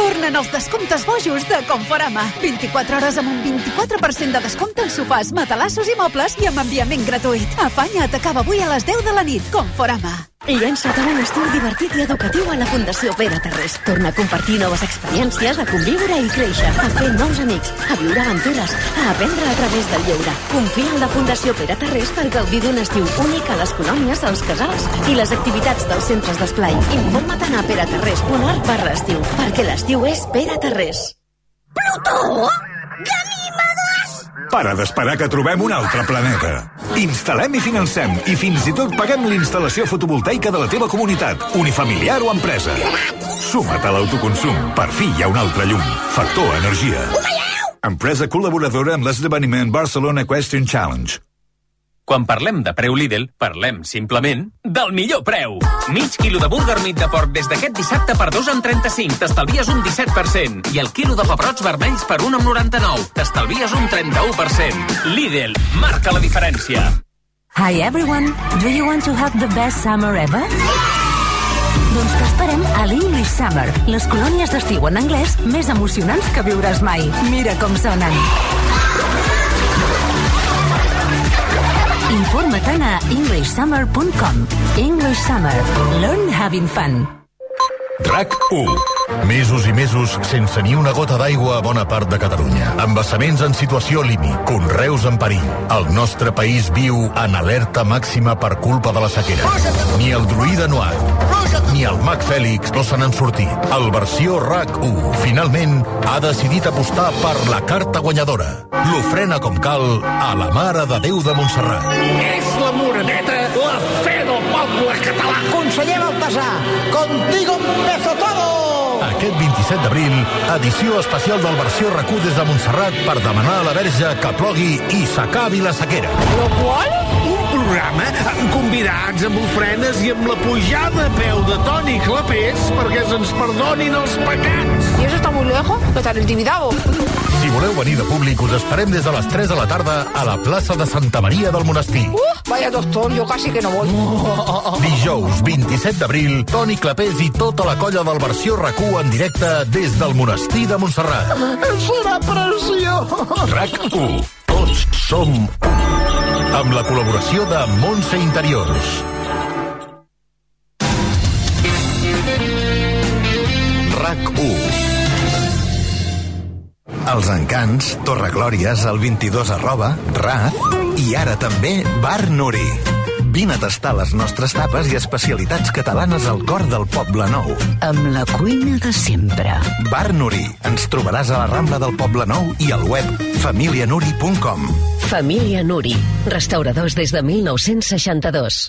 Tornen els descomptes bojos de Conforama. 24 hores amb un 24% de descompte en sofàs, matalassos i mobles i amb enviament gratuït. Afanya't, acaba avui a les 10 de la nit. Conforama. Llança't a un estiu divertit i educatiu a la Fundació Pere Terrés. Torna a compartir noves experiències, a conviure i créixer, a fer nous amics, a viure aventures, a aprendre a través del lleure. Confia en la Fundació Pere Terrés per gaudir d'un estiu únic a les colònies, als casals i les activitats dels centres d'esplai. Informa't a pereterrés.org barra estiu, perquè l'estiu és Pere Terrés. Plutó? Para d'esperar que trobem un altre planeta. Instal·lem i financem i fins i tot paguem l'instal·lació fotovoltaica de la teva comunitat, unifamiliar o empresa. Suma't a l'autoconsum. Per fi hi ha un altre llum. Factor Energia. Empresa col·laboradora amb l'esdeveniment Barcelona Question Challenge. Quan parlem de preu Lidl, parlem simplement del millor preu. Mig quilo de burger meat de porc des d'aquest dissabte per 2 amb 35, t'estalvies un 17%. I el quilo de pebrots vermells per 1 amb 99, t'estalvies un 31%. Lidl, marca la diferència. Hi everyone, do you want to have the best summer ever? Doncs t'esperem a l'English Summer, les colònies d'estiu en anglès més emocionants que viuràs mai. Mira com sonen. Informa-te'n a englishsummer.com. English Summer. Learn having fun. RAC 1. Mesos i mesos sense ni una gota d'aigua a bona part de Catalunya. Embassaments en situació límit, conreus en perill. El nostre país viu en alerta màxima per culpa de la sequera. Ni el druida Noat, ni el mag Fèlix no se n'han sortit. El versió RAC 1 finalment ha decidit apostar per la carta guanyadora. L'ofrena com cal a la Mare de Déu de Montserrat. És la Moreneta, la fe del poble català. Conseller Baltasar, contigo empezó todo! Aquest 27 d'abril, edició especial del versió RAC1 des de Montserrat per demanar a la verge que plogui i s'acabi la sequera. Lo qual? Un programa amb convidats, amb ofrenes i amb la pujada a peu de Toni Clapés perquè se'ns perdonin els pecats. ¿Y eso está muy lejos? ¿No está en el Tibidabo? Si voleu venir de públic, us esperem des de les 3 de la tarda a la plaça de Santa Maria del Monestir. Uh, vaya doctor, yo casi que no voy. Dijous 27 d'abril, Toni Clapés i tota la colla del versió RAC1 en directe des del Monestir de Montserrat. Serà preciós. RAC1. Tots som un. Amb la col·laboració de Montse Interiors. RAC1. Els encants, Torreglòries, el 22 arroba, Raz i ara també Bar Nuri. Vine a tastar les nostres tapes i especialitats catalanes al cor del Poble Nou. Amb la cuina de sempre. Bar Nuri. Ens trobaràs a la Rambla del Poble Nou i al web familianuri.com. Família Nuri. Restauradors des de 1962.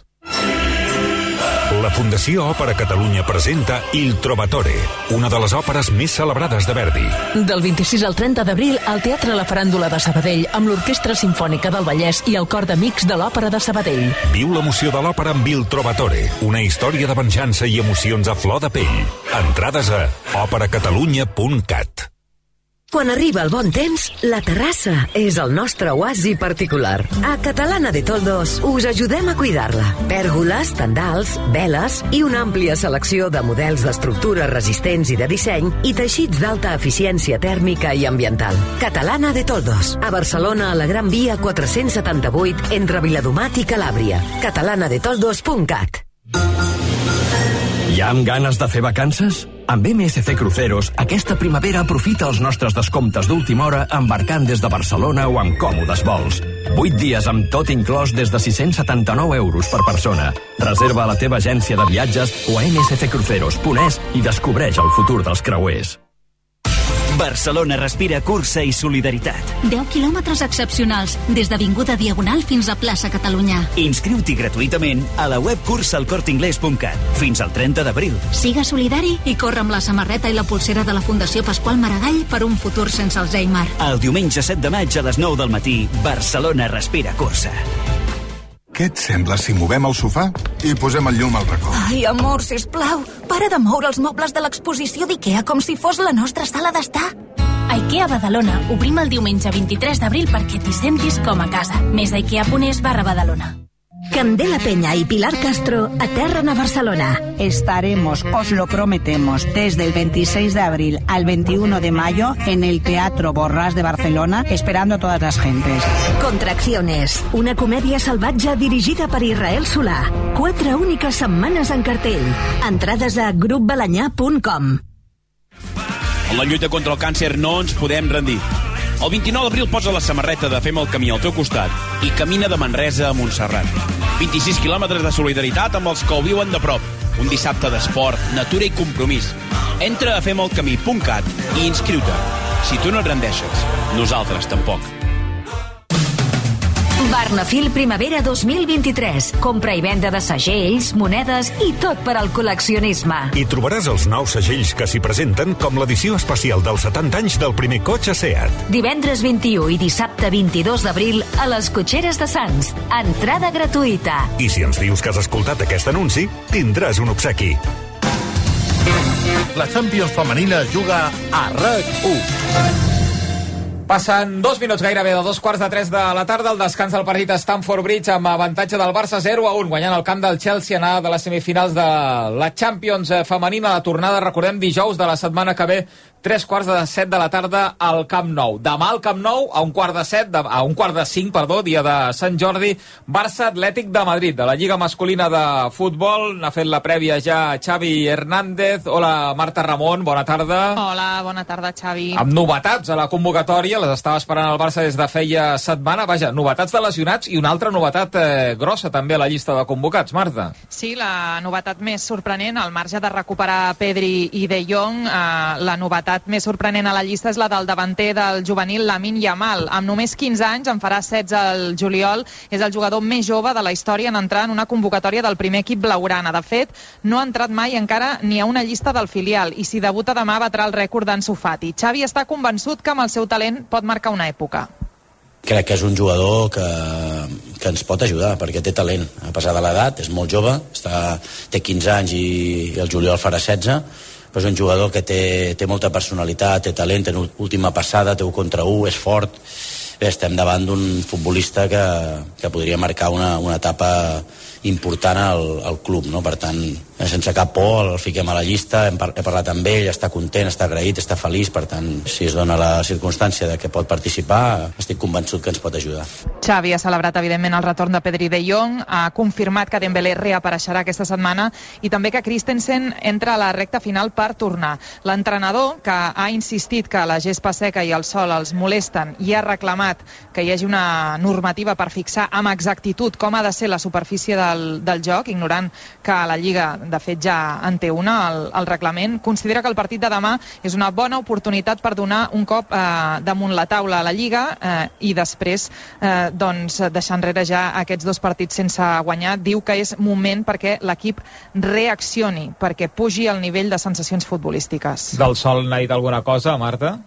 La Fundació Òpera Catalunya presenta Il Trovatore, una de les òperes més celebrades de Verdi. Del 26 al 30 d'abril al Teatre La Faràndula de Sabadell amb l'Orquestra Simfònica del Vallès i el Cor d'Amics de l'Òpera de Sabadell. Viu l'emoció de l'òpera amb Il Trovatore, una història de venjança i emocions a flor de pell. Entrades a operacatalunya.cat. Quan arriba el bon temps, la terrassa és el nostre oasi particular. A Catalana de Toldos us ajudem a cuidar-la. Pèrgoles, tendals, veles i una àmplia selecció de models d'estructures resistents i de disseny i teixits d'alta eficiència tèrmica i ambiental. Catalana de Toldos, a Barcelona a la Gran Via 478 entre Viladomat i Calàbria. catalanadetoldos.cat Ja amb ganes de fer vacances? Amb MSC Cruceros, aquesta primavera aprofita els nostres descomptes d'última hora embarcant des de Barcelona o amb còmodes vols. 8 dies amb tot inclòs des de 679 euros per persona. Reserva a la teva agència de viatges o a msccruceros.es i descobreix el futur dels creuers. Barcelona respira cursa i solidaritat. 10 quilòmetres excepcionals, des d'Avinguda Diagonal fins a plaça Catalunya. Inscriu-t'hi gratuïtament a la web cursalcortinglés.cat fins al 30 d'abril. Siga solidari i corre amb la samarreta i la pulsera de la Fundació Pasqual Maragall per un futur sense Alzheimer. El diumenge 7 de maig a les 9 del matí, Barcelona respira cursa. Què et sembla si movem el sofà i posem el llum al racó? Ai, amor, sisplau, para de moure els mobles de l'exposició d'IKEA com si fos la nostra sala d'estar. A IKEA Badalona obrim el diumenge 23 d'abril perquè t'hi sentis com a casa. Més a ikea.es barra Badalona. Candela Peña y Pilar Castro aterran a Barcelona. Estaremos, os lo prometemos, desde el 26 de abril al 21 de mayo en el Teatro Borràs de Barcelona, esperando a todas las gentes. Contracciones, una comèdia salvatge dirigida per Israel Solà. Quatre úniques setmanes en cartell. Entrades a grupbalanyà.com. En la lluita contra el càncer no ens podem rendir. El 29 d'abril posa la samarreta de Fem el camí al teu costat i camina de Manresa a Montserrat. 26 quilòmetres de solidaritat amb els que ho viuen de prop. Un dissabte d'esport, natura i compromís. Entra a femelcamí.cat i inscriu-te. Si tu no et rendeixes, nosaltres tampoc. Barnafil Primavera 2023. Compra i venda de segells, monedes i tot per al col·leccionisme. Hi trobaràs els nous segells que s'hi presenten com l'edició especial dels 70 anys del primer cotxe SEAT. Divendres 21 i dissabte 22 d'abril a les cotxeres de Sants. Entrada gratuïta. I si ens dius que has escoltat aquest anunci, tindràs un obsequi. La Champions femenina juga a RAC1. Passen dos minuts gairebé de dos quarts de tres de la tarda. El descans del partit a Stamford Bridge amb avantatge del Barça 0 a 1, guanyant el camp del Chelsea anada de les semifinals de la Champions femenina. La tornada, recordem, dijous de la setmana que ve tres quarts de set de la tarda al Camp Nou. Demà al Camp Nou, a un quart de set, de, a un quart de cinc, perdó, dia de Sant Jordi, Barça Atlètic de Madrid, de la Lliga Masculina de Futbol. N'ha fet la prèvia ja Xavi Hernández. Hola, Marta Ramon, bona tarda. Hola, bona tarda, Xavi. Amb novetats a la convocatòria, les estava esperant el Barça des de feia setmana. Vaja, novetats de lesionats i una altra novetat eh, grossa també a la llista de convocats, Marta. Sí, la novetat més sorprenent, al marge de recuperar Pedri i De Jong, eh, la novetat més sorprenent a la llista és la del davanter del juvenil Lamin Yamal. Amb només 15 anys, en farà 16 el juliol, és el jugador més jove de la història en entrar en una convocatòria del primer equip blaugrana. De fet, no ha entrat mai encara ni a una llista del filial i si debuta demà batrà el rècord d'en Sofati. Xavi està convençut que amb el seu talent pot marcar una època crec que és un jugador que, que ens pot ajudar perquè té talent, a pesar de l'edat és molt jove, està, té 15 anys i, i el juliol farà 16 però és un jugador que té, té molta personalitat, té talent, té última passada, té un contra un, és fort. Bé, estem davant d'un futbolista que, que podria marcar una, una etapa important al, al club, no? per tant, sense cap por el fiquem a la llista, hem, par he parlat amb ell, està content, està agraït, està feliç, per tant, si es dona la circumstància de que pot participar, estic convençut que ens pot ajudar. Xavi ha celebrat, evidentment, el retorn de Pedri de Jong, ha confirmat que Dembélé reapareixerà aquesta setmana i també que Christensen entra a la recta final per tornar. L'entrenador, que ha insistit que la gespa seca i el sol els molesten i ha reclamat que hi hagi una normativa per fixar amb exactitud com ha de ser la superfície del, del joc, ignorant que la Lliga de fet ja en té una, el, el reglament, considera que el partit de demà és una bona oportunitat per donar un cop eh, damunt la taula a la Lliga eh, i després eh, doncs, deixar enrere ja aquests dos partits sense guanyar. Diu que és moment perquè l'equip reaccioni, perquè pugi el nivell de sensacions futbolístiques. Del sol n'ha dit alguna cosa, Marta?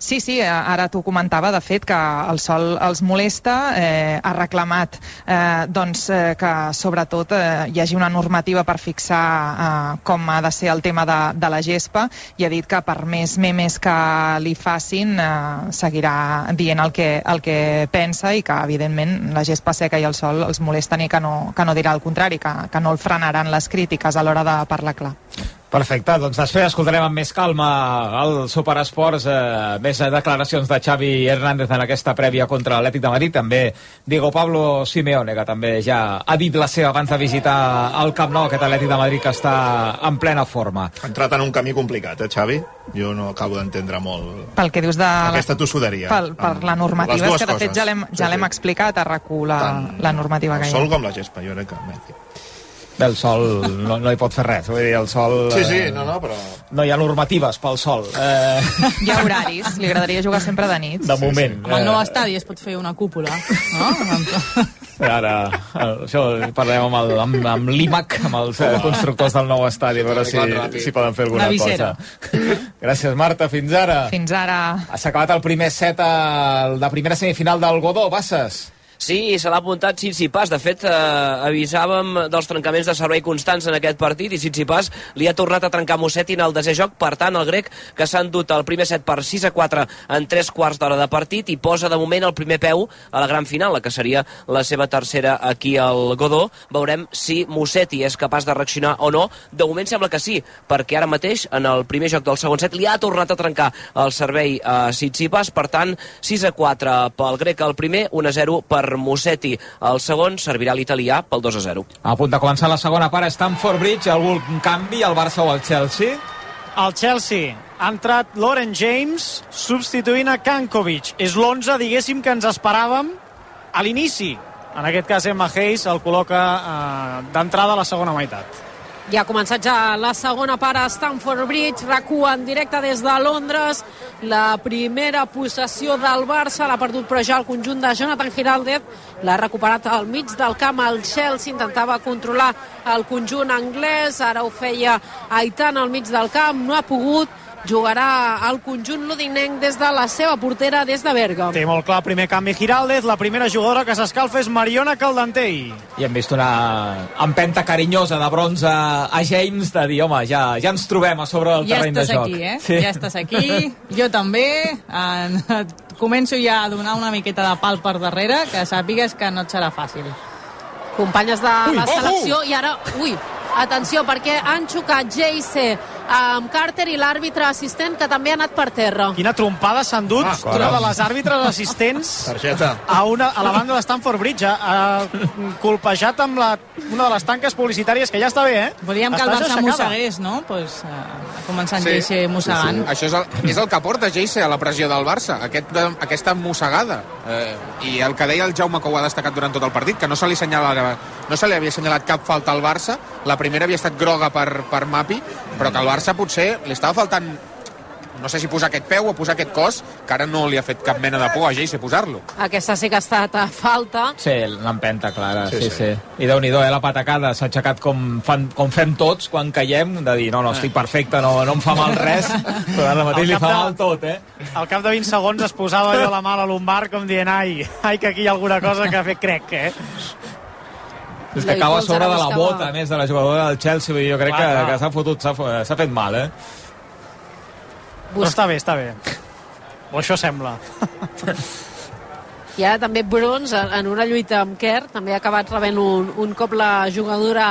Sí, sí, ara t'ho comentava, de fet, que el sol els molesta, eh, ha reclamat eh, doncs, eh, que sobretot eh, hi hagi una normativa per fixar eh, com ha de ser el tema de, de la gespa i ha dit que per més memes que li facin eh, seguirà dient el que, el que pensa i que evidentment la gespa seca i el sol els molesten i que no, que no dirà el contrari, que, que no el frenaran les crítiques a l'hora de parlar clar. Perfecte, doncs després escoltarem amb més calma el Superesports, eh, més declaracions de Xavi Hernández en aquesta prèvia contra l'Atlètic de Madrid, també Diego Pablo Simeone, que també ja ha dit la seva abans de visitar el Camp Nou, aquest Atlètic de Madrid que està en plena forma. Ha entrat en un camí complicat, eh, Xavi? Jo no acabo d'entendre molt Pel que dius de... aquesta tossuderia. Per, per la normativa, és que de fet ja l'hem ja l'hem explicat a RAC1, la, la normativa que El hi ha. sol com la gespa, jo crec que... Messi. El sol no, no hi pot fer res, vull dir, el sol... Sí, sí, eh, no, no, però... No hi ha normatives pel sol. Eh, Hi ha horaris, li agradaria jugar sempre de nit. de moment. Amb el nou estadi es pot fer una cúpula, no? Ara, eh, això parlarem amb, el, amb, amb l'IMAC, amb els eh, constructors del nou estadi, a veure si, si poden fer alguna cosa. Gràcies, Marta. Fins ara. Fins ara. S'ha acabat el primer set el de primera semifinal del Godó, Basses. Sí, se l'ha apuntat Tsitsipas. De fet, eh, avisàvem dels trencaments de servei constants en aquest partit i Tsitsipas li ha tornat a trencar Musetti en el desè joc. Per tant, el grec que s'ha endut el primer set per 6 a 4 en 3 quarts d'hora de partit i posa de moment el primer peu a la gran final, la que seria la seva tercera aquí al Godó. Veurem si Musetti és capaç de reaccionar o no. De moment sembla que sí, perquè ara mateix, en el primer joc del segon set, li ha tornat a trencar el servei a Tsitsipas. Per tant, 6 a 4 pel grec el primer, 1 a 0 per Musetti. El segon servirà l'italià pel 2 a 0. A punt de començar la segona part, Stamford Bridge, algun canvi al Barça o al Chelsea? El Chelsea ha entrat Lauren James substituint a Kankovic. És l'11, diguéssim, que ens esperàvem a l'inici. En aquest cas, Emma Hayes el col·loca eh, d'entrada a la segona meitat. Ja ha començat ja la segona part a Stamford Bridge, rac en directe des de Londres. La primera possessió del Barça l'ha perdut però ja el conjunt de Jonathan Giraldez. L'ha recuperat al mig del camp el Chelsea, intentava controlar el conjunt anglès, ara ho feia Aitana al mig del camp, no ha pogut, jugarà al conjunt ludinenc des de la seva portera, des de Berga. Té molt clar el primer canvi Giraldez, la primera jugadora que s'escalfa és Mariona Caldentei. I hem vist una empenta carinyosa de bronze a James de dir, home, ja, ja ens trobem a sobre del Ja terreny de estàs joc. aquí, eh? Ja estàs aquí, jo també. En, començo ja a donar una miqueta de pal per darrere, que sàpigues que no et serà fàcil. companyes de Ui, la selecció i ara, ui, atenció perquè han xocat Jayce amb Carter i l'àrbitre assistent que també ha anat per terra. Quina trompada s'han dut ah, una de les àrbitres assistents Targeta. a, una, a la banda de Stanford Bridge. Ha, ha colpejat amb la, una de les tanques publicitàries, que ja està bé, eh? Volíem que el Barça mossegués, no? Pues, uh, començant sí. Sí. a mossegant. Això és el, és el que porta Geise a la pressió del Barça, aquest, aquesta mossegada. Eh, I el que deia el Jaume, que ho ha destacat durant tot el partit, que no se li, assenyalava, no se li havia assenyalat cap falta al Barça, la primera havia estat groga per, per Mapi, però que al Barça potser li estava faltant no sé si posar aquest peu o posar aquest cos, que ara no li ha fet cap mena de por a Geise posar-lo. Aquesta sí que ha estat a falta. Sí, l'empenta clara, sí, Sí, sí. sí. I déu nhi eh, la patacada, s'ha aixecat com, fan, com fem tots quan caiem, de dir, no, no, estic perfecte, no, no em fa mal res, però ara mateix Al li fa de- mal tot, eh? Al cap de 20 segons es posava allò la mà a la lumbar com dient ai, ai que aquí hi ha alguna cosa que ha fet crec, eh? És que cau a sobre de la bota, a més, de la jugadora del Chelsea, jo crec Clar, que, que s'ha fotut, s'ha fet mal, eh? Però està bé, està bé. O això sembla. I ara també Brons en una lluita amb Kerr, també ha acabat rebent un, un cop la jugadora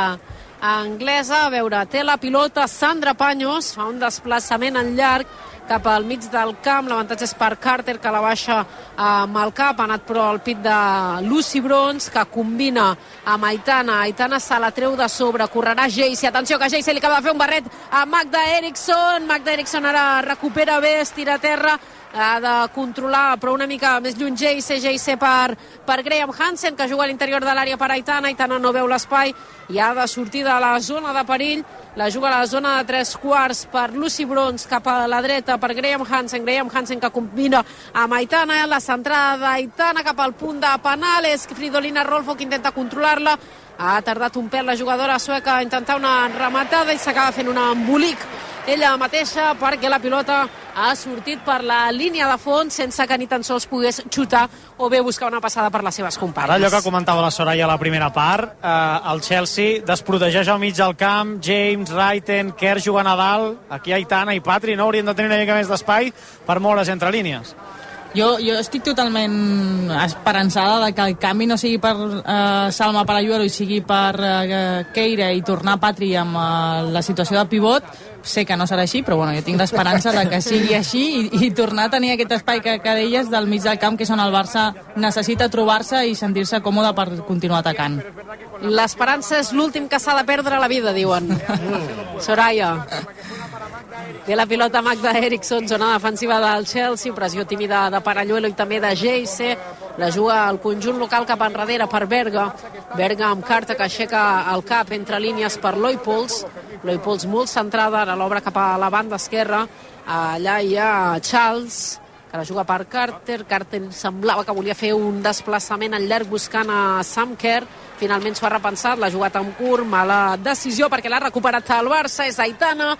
anglesa. A veure, té la pilota Sandra Paños, fa un desplaçament en llarg cap al mig del camp. L'avantatge és per Carter, que la baixa amb el cap. Ha anat però al pit de Lucy Brons, que combina amb Aitana. Aitana se la treu de sobre. Correrà Jayce. Atenció, que Jayce li acaba de fer un barret a Magda Eriksson. Magda Eriksson ara recupera bé, es tira a terra ha de controlar, però una mica més lluny Jayce, Jayce per, per Graham Hansen, que juga a l'interior de l'àrea per Aitana, Aitana no veu l'espai i ha de sortir de la zona de perill, la juga a la zona de tres quarts per Lucy Brons cap a la dreta per Graham Hansen, Graham Hansen que combina amb Aitana, la centrada d'Aitana cap al punt de penal, és Fridolina Rolfo que intenta controlar-la, ha tardat un pèl la jugadora sueca a intentar una rematada i s'acaba fent un embolic ella mateixa perquè la pilota ha sortit per la línia de fons sense que ni tan sols pogués xutar o bé buscar una passada per les seves companyes. allò que comentava la Soraya a la primera part, eh, el Chelsea desprotegeix al mig del camp, James, Raiten, Kerr jugant a dalt, aquí Aitana i Patri no haurien de tenir una mica més d'espai per moure's entre línies. Jo, jo estic totalment esperançada de que el canvi no sigui per eh, Salma Parayuelo i sigui per eh, Keira i tornar Patri amb eh, la situació de pivot sé que no serà així, però bueno, jo tinc l'esperança de que sigui així i, i tornar a tenir aquest espai que, que deies del mig del camp que és on el Barça necessita trobar-se i sentir-se còmode per continuar atacant. L'esperança és l'últim que s'ha de perdre a la vida, diuen. Soraya. Té la pilota Magda Eriksson, zona defensiva del Chelsea, pressió tímida de Paralluelo i també de Geise. La juga al conjunt local cap enrere per Berga. Berga amb carta que aixeca el cap entre línies per Loipols. Loipols molt centrada, ara l'obra cap a la banda esquerra. Allà hi ha Charles, que la juga per Carter. Carter semblava que volia fer un desplaçament en llarg buscant a Sam Kerr. Finalment s'ho ha repensat, l'ha jugat en curt, mala decisió perquè l'ha recuperat el Barça, és Aitana,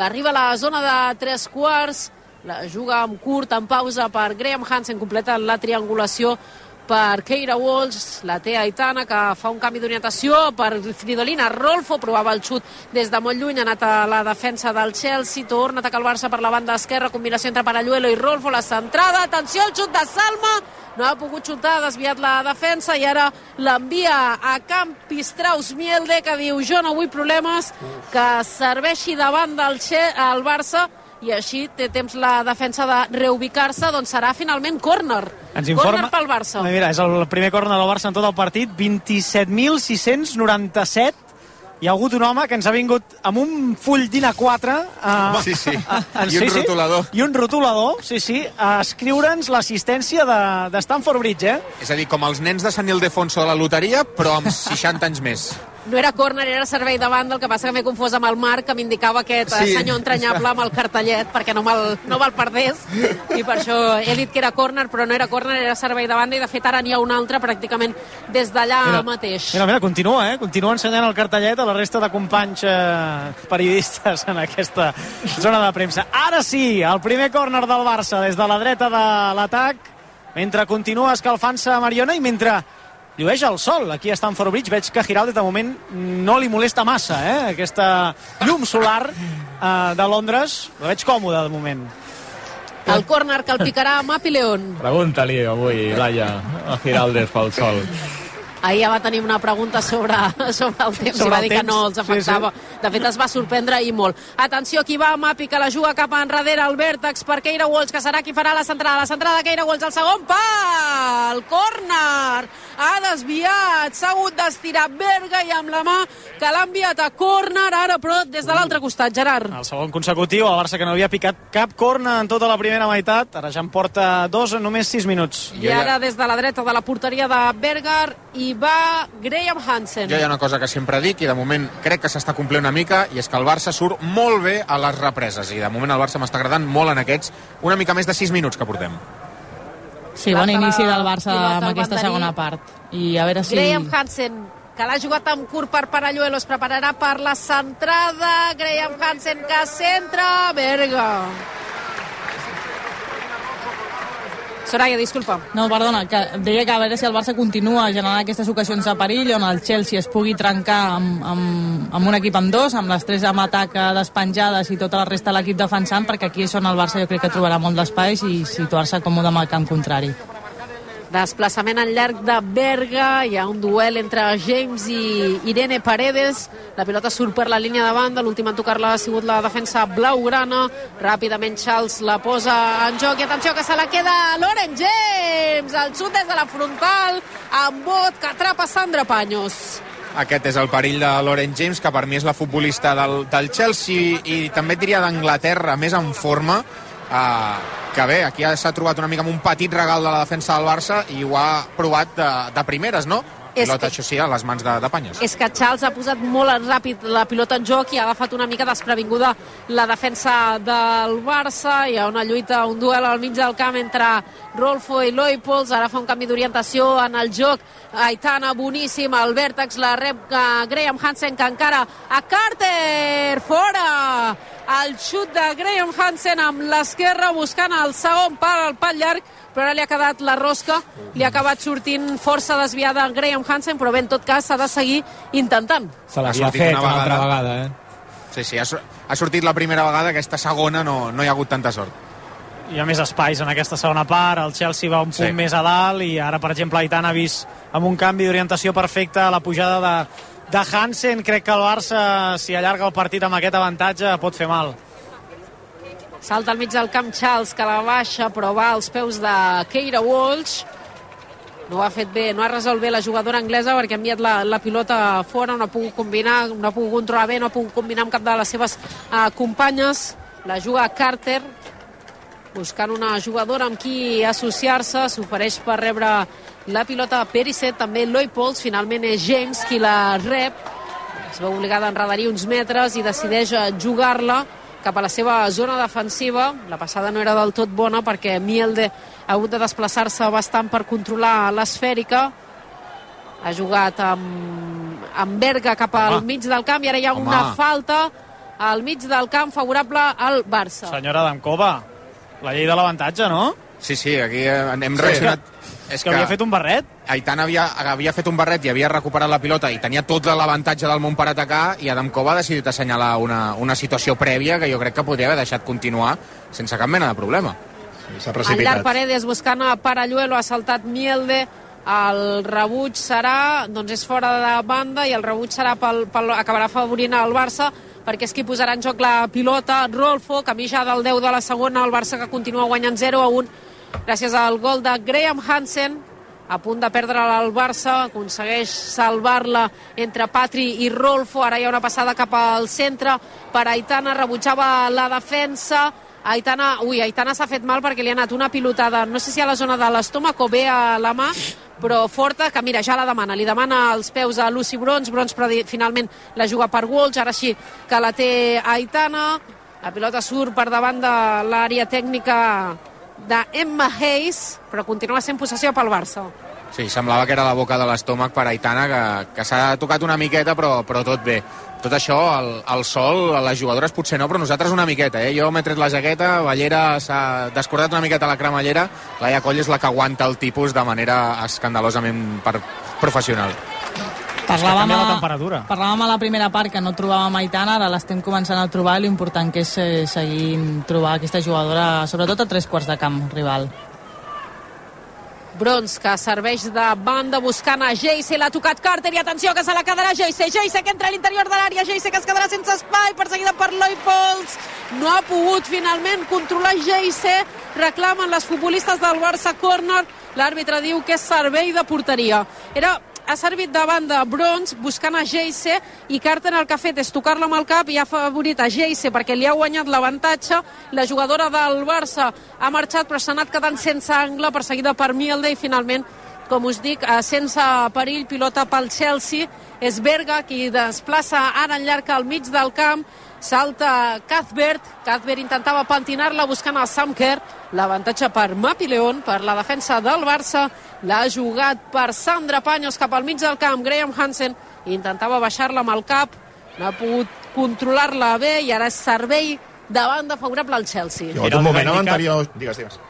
que arriba a la zona de tres quarts, la juga amb curt, en pausa per Graham Hansen, completa la triangulació per Keira Walsh, la té Aitana, que fa un canvi d'orientació per Fridolina. Rolfo, provava el xut des de molt lluny, ha anat a la defensa del Chelsea, torna a atacar el Barça per la banda esquerra, combinació entre Paralluelo i Rolfo, la centrada, atenció, el xut de Salma, no ha pogut xutar, ha desviat la defensa i ara l'envia a Camp Pistraus Mielde, que diu jo no vull problemes, que serveixi davant del Che, el Barça, i així té temps la defensa de reubicar-se, doncs serà finalment córner. Ens informa... Córner pel Barça. Mira, és el primer córner del Barça en tot el partit, 27.697 hi ha hagut un home que ens ha vingut amb un full d'ina 4 a, Sí, sí. a, a, I un rotulador. i un rotulador, sí, sí, a escriure'ns l'assistència de, de Stanford Bridge, eh? És a dir, com els nens de Sant Ildefonso de la loteria, però amb 60 anys més. No era córner, era servei de banda, el que passa que m'he confós amb el Marc, que m'indicava aquest Sí. sí. senyor entranyable amb el cartellet, perquè no me'l no me perdés, i per això he dit que era córner, però no era córner, era servei de banda, i de fet ara n'hi ha un altre pràcticament des d'allà mateix. Mira, mira, continua, eh? Continua ensenyant el cartellet a la resta de companys eh, periodistes en aquesta zona de premsa. Ara sí, el primer córner del Barça des de la dreta de l'atac, mentre continua escalfant-se Mariona i mentre llueix el sol aquí a Stamford Bridge. Veig que Giraldez de moment no li molesta massa, eh? Aquesta llum solar eh, de Londres. La veig còmode de moment. El córner que el picarà Mapi León. Pregunta-li avui, Laia, a Giraldez pel sol. Ahir ja va tenir una pregunta sobre, sobre el temps Sobre i va dir que no els afectava. Sí, sí. De fet, es va sorprendre i molt. Atenció, aquí va Mapi, que la juga cap enrere al vèrtex per Keira Walsh, que serà qui farà la centrada. La centrada de Keira Walsh, el segon pal! Córner! Ha desviat, s'ha hagut d'estirar Berga i amb la mà que l'ha enviat a córner, ara però des de l'altre costat, Gerard. El segon consecutiu, el Barça que no havia picat cap corna en tota la primera meitat, ara ja en porta dos en només sis minuts. I ara des de la dreta de la porteria de Berger hi va Graham Hansen. Jo hi ha una cosa que sempre dic i de moment crec que s'està complint una mica i és que el Barça surt molt bé a les represes i de moment el Barça m'està agradant molt en aquests una mica més de 6 minuts que portem. Sí, bon inici del Barça amb aquesta segona part. I a veure si... Graham Hansen, que l'ha jugat amb curt per Paralluelo, es prepararà per la centrada. Graham Hansen que centra. Berga. Soraya, disculpa. No, perdona, que deia que a veure si el Barça continua generant aquestes ocasions de perill on el Chelsea es pugui trencar amb, amb, amb un equip amb dos, amb les tres amb atac despenjades i tota la resta de l'equip defensant, perquè aquí és on el Barça jo crec que trobarà molt d'espais i situar-se còmode amb el camp contrari. Desplaçament en llarg de Berga, hi ha un duel entre James i Irene Paredes, la pilota surt per la línia de banda, l'última en tocar-la ha sigut la defensa blaugrana, ràpidament Charles la posa en joc i atenció que se la queda Loren James, el xut des de la frontal, amb bot que atrapa Sandra Paños. Aquest és el perill de Lauren James, que per mi és la futbolista del, del Chelsea i també diria d'Anglaterra més en forma, eh, que bé, aquí s'ha trobat una mica amb un petit regal de la defensa del Barça i ho ha provat de, de primeres, no? És Pilota, que- això sí, a les mans de, de Panyes. és que Charles ha posat molt ràpid la pilota en joc i ha agafat una mica desprevinguda la defensa del Barça. Hi ha una lluita, un duel al mig del camp entre Rolfo i Loipols. Ara fa un canvi d'orientació en el joc. Aitana, boníssim, el vèrtex, la rep eh, Graham Hansen, que encara a Carter, fora! El xut de Graham Hansen amb l'esquerra buscant el segon pal al pal llarg però ara li ha quedat la rosca, li ha acabat sortint força desviada Graham Hansen, però bé, en tot cas s'ha de seguir intentant. Se l'havia fet una, una altra vegada, eh? Sí, sí, ha, ha sortit la primera vegada, aquesta segona no, no hi ha hagut tanta sort. Hi ha més espais en aquesta segona part, el Chelsea va un punt sí. més a dalt i ara, per exemple, Aitana ha vist amb un canvi d'orientació perfecta la pujada de, de Hansen. Crec que el Barça, si allarga el partit amb aquest avantatge, pot fer mal. Salta al mig del camp Charles, que la baixa, però va als peus de Keira Walsh. No ho ha fet bé, no ha resolt bé la jugadora anglesa perquè ha enviat la, la pilota fora, no ha pogut combinar, no ha pogut controlar bé, no ha pogut combinar amb cap de les seves uh, companyes. La juga Carter, buscant una jugadora amb qui associar-se, s'ofereix per rebre la pilota Pericet, també Loi Pols, finalment és James qui la rep, es veu obligada a enredar uns metres i decideix jugar-la cap a la seva zona defensiva. La passada no era del tot bona perquè Mielde ha hagut de desplaçar-se bastant per controlar l'esfèrica. Ha jugat amb, amb Berga cap al Home. mig del camp i ara hi ha Home. una falta al mig del camp favorable al Barça. Senyora Dancova, la llei de l'avantatge, no? Sí, sí, aquí hem sí. És que, que havia fet un barret. Aitana havia, havia fet un barret i havia recuperat la pilota i tenia tot l'avantatge del món per atacar i Adam Kova ha decidit assenyalar una, una situació prèvia que jo crec que podria haver deixat continuar sense cap mena de problema. S'ha precipitat. Llarg Paredes buscant a Paralluelo, ha saltat Mielde, el rebuig serà, doncs és fora de banda i el rebuig serà pel, pel, acabarà favorint el Barça perquè és qui posarà en joc la pilota. Rolfo, camí ja del 10 de la segona, el Barça que continua guanyant 0 a 1 gràcies al gol de Graham Hansen a punt de perdre el Barça, aconsegueix salvar-la entre Patri i Rolfo, ara hi ha una passada cap al centre per Aitana, rebutjava la defensa, Aitana, ui, Aitana s'ha fet mal perquè li ha anat una pilotada, no sé si a la zona de l'estómac o bé a la mà, però forta, que mira, ja la demana, li demana els peus a Lucy Brons, Brons però finalment la juga per Walsh, ara sí que la té Aitana, la pilota surt per davant de l'àrea tècnica d'Emma Hayes, però continua sent possessió pel Barça. Sí, semblava que era la boca de l'estómac per Aitana, que, que s'ha tocat una miqueta, però, però tot bé. Tot això, el, el sol, a les jugadores potser no, però nosaltres una miqueta, eh? Jo m'he tret la jaqueta, Ballera s'ha descordat una miqueta la cremallera, Laia Coll és la que aguanta el tipus de manera escandalosament per, professional. Parlàvem, la temperatura. parlàvem a la primera part que no trobàvem Aitana, ara l'estem començant a trobar i l'important que és eh, seguir trobar aquesta jugadora, sobretot a tres quarts de camp rival. Brons, que serveix de banda buscant a Geise, l'ha tocat Carter i atenció que se la quedarà Geise, Geise que entra a l'interior de l'àrea, Geise que es quedarà sense espai, perseguida per Loi Pols, no ha pogut finalment controlar Geise, reclamen les futbolistes del Barça Corner, l'àrbitre diu que és servei de porteria. Era ha servit de banda Brons buscant a Geise i Carter el que ha fet és tocar-la amb el cap i ha favorit a Geise perquè li ha guanyat l'avantatge. La jugadora del Barça ha marxat però s'ha anat quedant sense angle perseguida per Mielde i finalment com us dic, eh, sense perill, pilota pel Chelsea. És Berga qui desplaça ara en llarg al mig del camp salta Cuthbert, Cuthbert intentava pentinar-la buscant el Samker, l'avantatge per Mapi León, per la defensa del Barça, l'ha jugat per Sandra Paños cap al mig del camp, Graham Hansen intentava baixar-la amb el cap, no ha pogut controlar-la bé i ara és servei de banda favorable al Chelsea. Jo, un moment, a l'anterior... Digues, digues.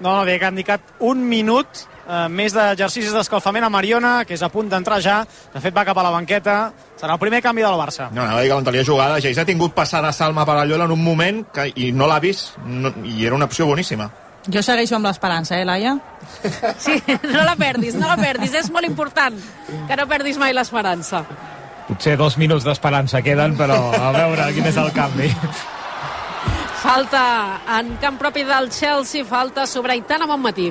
No, no, que ha indicat un minut eh, més d'exercicis d'escalfament a Mariona, que és a punt d'entrar ja. De fet, va cap a la banqueta. Serà el primer canvi del Barça. No, no, que l'anterior jugada, Geis ha tingut passada Salma per Allola en un moment que, i no l'ha vist, no, i era una opció boníssima. Jo segueixo amb l'esperança, eh, Laia? Sí, no la perdis, no la perdis, és molt important que no perdis mai l'esperança. Potser dos minuts d'esperança queden, però a veure quin és el canvi. Falta en camp propi del Chelsea, falta sobre Aitana Bonmatí.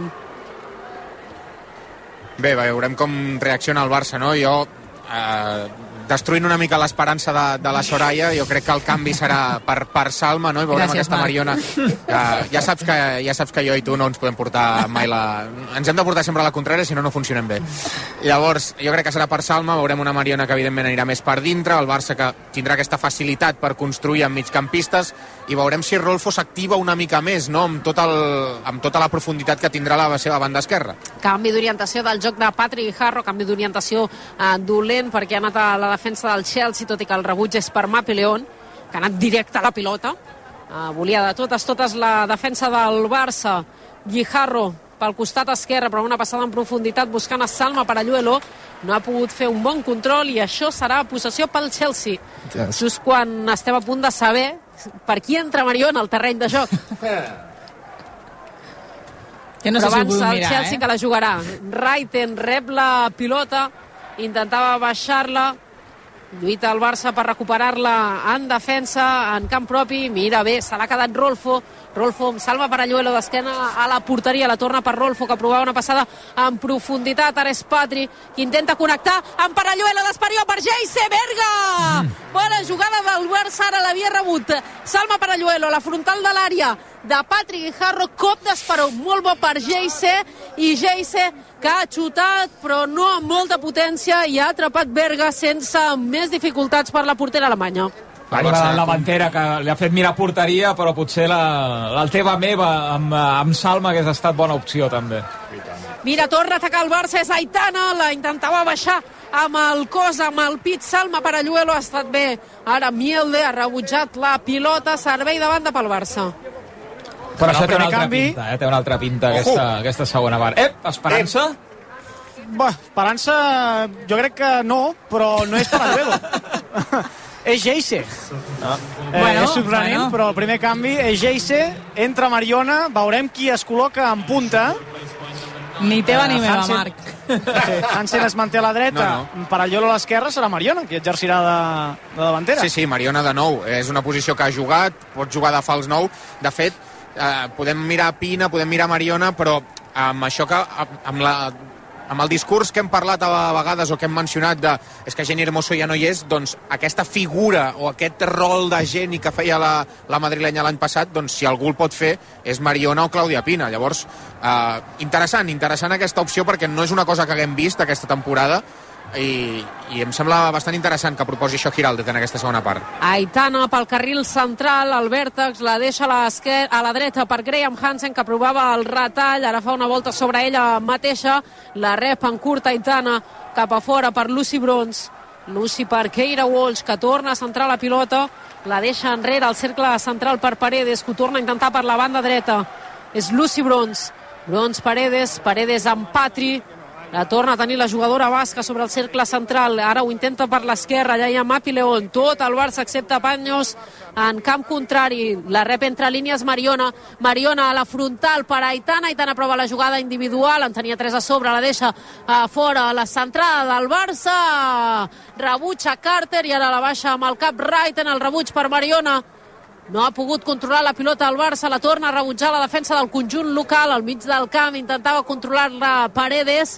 Bé, veurem com reacciona el Barça, no? Jo, eh, destruint una mica l'esperança de, de la Soraya, jo crec que el canvi serà per, per Salma, no? I veurem Gràcies, aquesta Marc. Mariona. Que, ja, saps que, ja saps que jo i tu no ens podem portar mai la... Ens hem de portar sempre a la contrària, si no, no funcionem bé. Llavors, jo crec que serà per Salma, veurem una Mariona que evidentment anirà més per dintre, el Barça que tindrà aquesta facilitat per construir amb migcampistes, i veurem si Rolfo s'activa una mica més, no? amb, tot el, amb tota la profunditat que tindrà la seva banda esquerra. Canvi d'orientació del joc de Patrick Harro, canvi d'orientació eh, dolent perquè ha anat a la defensa del Chelsea, tot i que el rebuig és per Mapi León, que ha anat directe a la pilota. Uh, volia de totes, totes la defensa del Barça. Guijarro pel costat esquerre, però una passada en profunditat buscant a Salma Paralluelo. No ha pogut fer un bon control i això serà possessió pel Chelsea. Yes. Just quan estem a punt de saber per qui entra Mariona al terreny de joc. Que no Però sé si ho abans vull el mirar, Chelsea eh? que la jugarà. Raiten rep la pilota, intentava baixar-la, lluita el Barça per recuperar-la en defensa, en camp propi, mira bé, se l'ha quedat Rolfo, Rolfo amb Salva Paralluelo d'esquena a la porteria, la torna per Rolfo que provava una passada en profunditat, ara és Patri que intenta connectar amb Paralluelo d'Esparió per Geise Berga. Mm. bona jugada del Barça, ara l'havia rebut Salma Paralluelo, la frontal de l'àrea de Patri Guijarro, cop d'Esperó molt bo per Geise i Geise que ha xutat però no amb molta potència i ha atrapat Berga sense més dificultats per la portera alemanya arribar la davantera que li ha fet mirar porteria, però potser la, la teva meva amb, amb Salma hagués estat bona opció també. Mira, torna a atacar el Barça, és Aitana, la intentava baixar amb el cos, amb el pit, Salma Paralluelo ha estat bé. Ara Mielde ha rebutjat la pilota, servei de banda pel Barça. Però això el té una altra canvi- pinta, eh? té una altra pinta aquesta, aquesta segona part. Ep, Esperança? Bah, Esperança, jo crec que no, però no és Paralluelo. és Geise. Ah. Eh, Bueno, és sorprenent, bueno. però el primer canvi és Geise, entra Mariona, veurem qui es col·loca en punta. Ni teva ni Eh, meva, Hansen- Marc. Sí, Hansen es manté a la dreta, no, no. Parallolo a l'esquerra serà Mariona, qui exercirà de, de davantera. Sí, sí, Mariona de nou. És una posició que ha jugat, pot jugar de fals nou. De fet, eh, podem mirar Pina, podem mirar Mariona, però amb això que... amb la amb el discurs que hem parlat a vegades o que hem mencionat de és que Jenny Hermoso ja no hi és, doncs aquesta figura o aquest rol de Jenny que feia la, la madrilenya l'any passat, doncs si algú el pot fer és Mariona o Clàudia Pina. Llavors, eh, interessant, interessant aquesta opció perquè no és una cosa que haguem vist aquesta temporada i, i em sembla bastant interessant que proposi això Giraldez en aquesta segona part. Aitana pel carril central, el vèrtex la deixa a, a la dreta per Graham Hansen que provava el retall, ara fa una volta sobre ella mateixa, la rep en curta Aitana cap a fora per Lucy Brons, Lucy per Keira Walsh que torna a centrar la pilota, la deixa enrere al cercle central per Paredes que torna a intentar per la banda dreta, és Lucy Brons, Brons Paredes, Paredes amb Patri, la torna a tenir la jugadora basca sobre el cercle central. Ara ho intenta per l'esquerra. Allà hi ha Mapi León. Tot el Barça excepte Paños en camp contrari. La rep entre línies Mariona. Mariona a la frontal per Aitana. Aitana prova la jugada individual. En tenia tres a sobre. La deixa a fora a la centrada del Barça. Rebutja Carter i ara la baixa amb el cap right en el rebuig per Mariona. No ha pogut controlar la pilota del Barça, la torna a rebutjar la defensa del conjunt local al mig del camp, intentava controlar-la Paredes,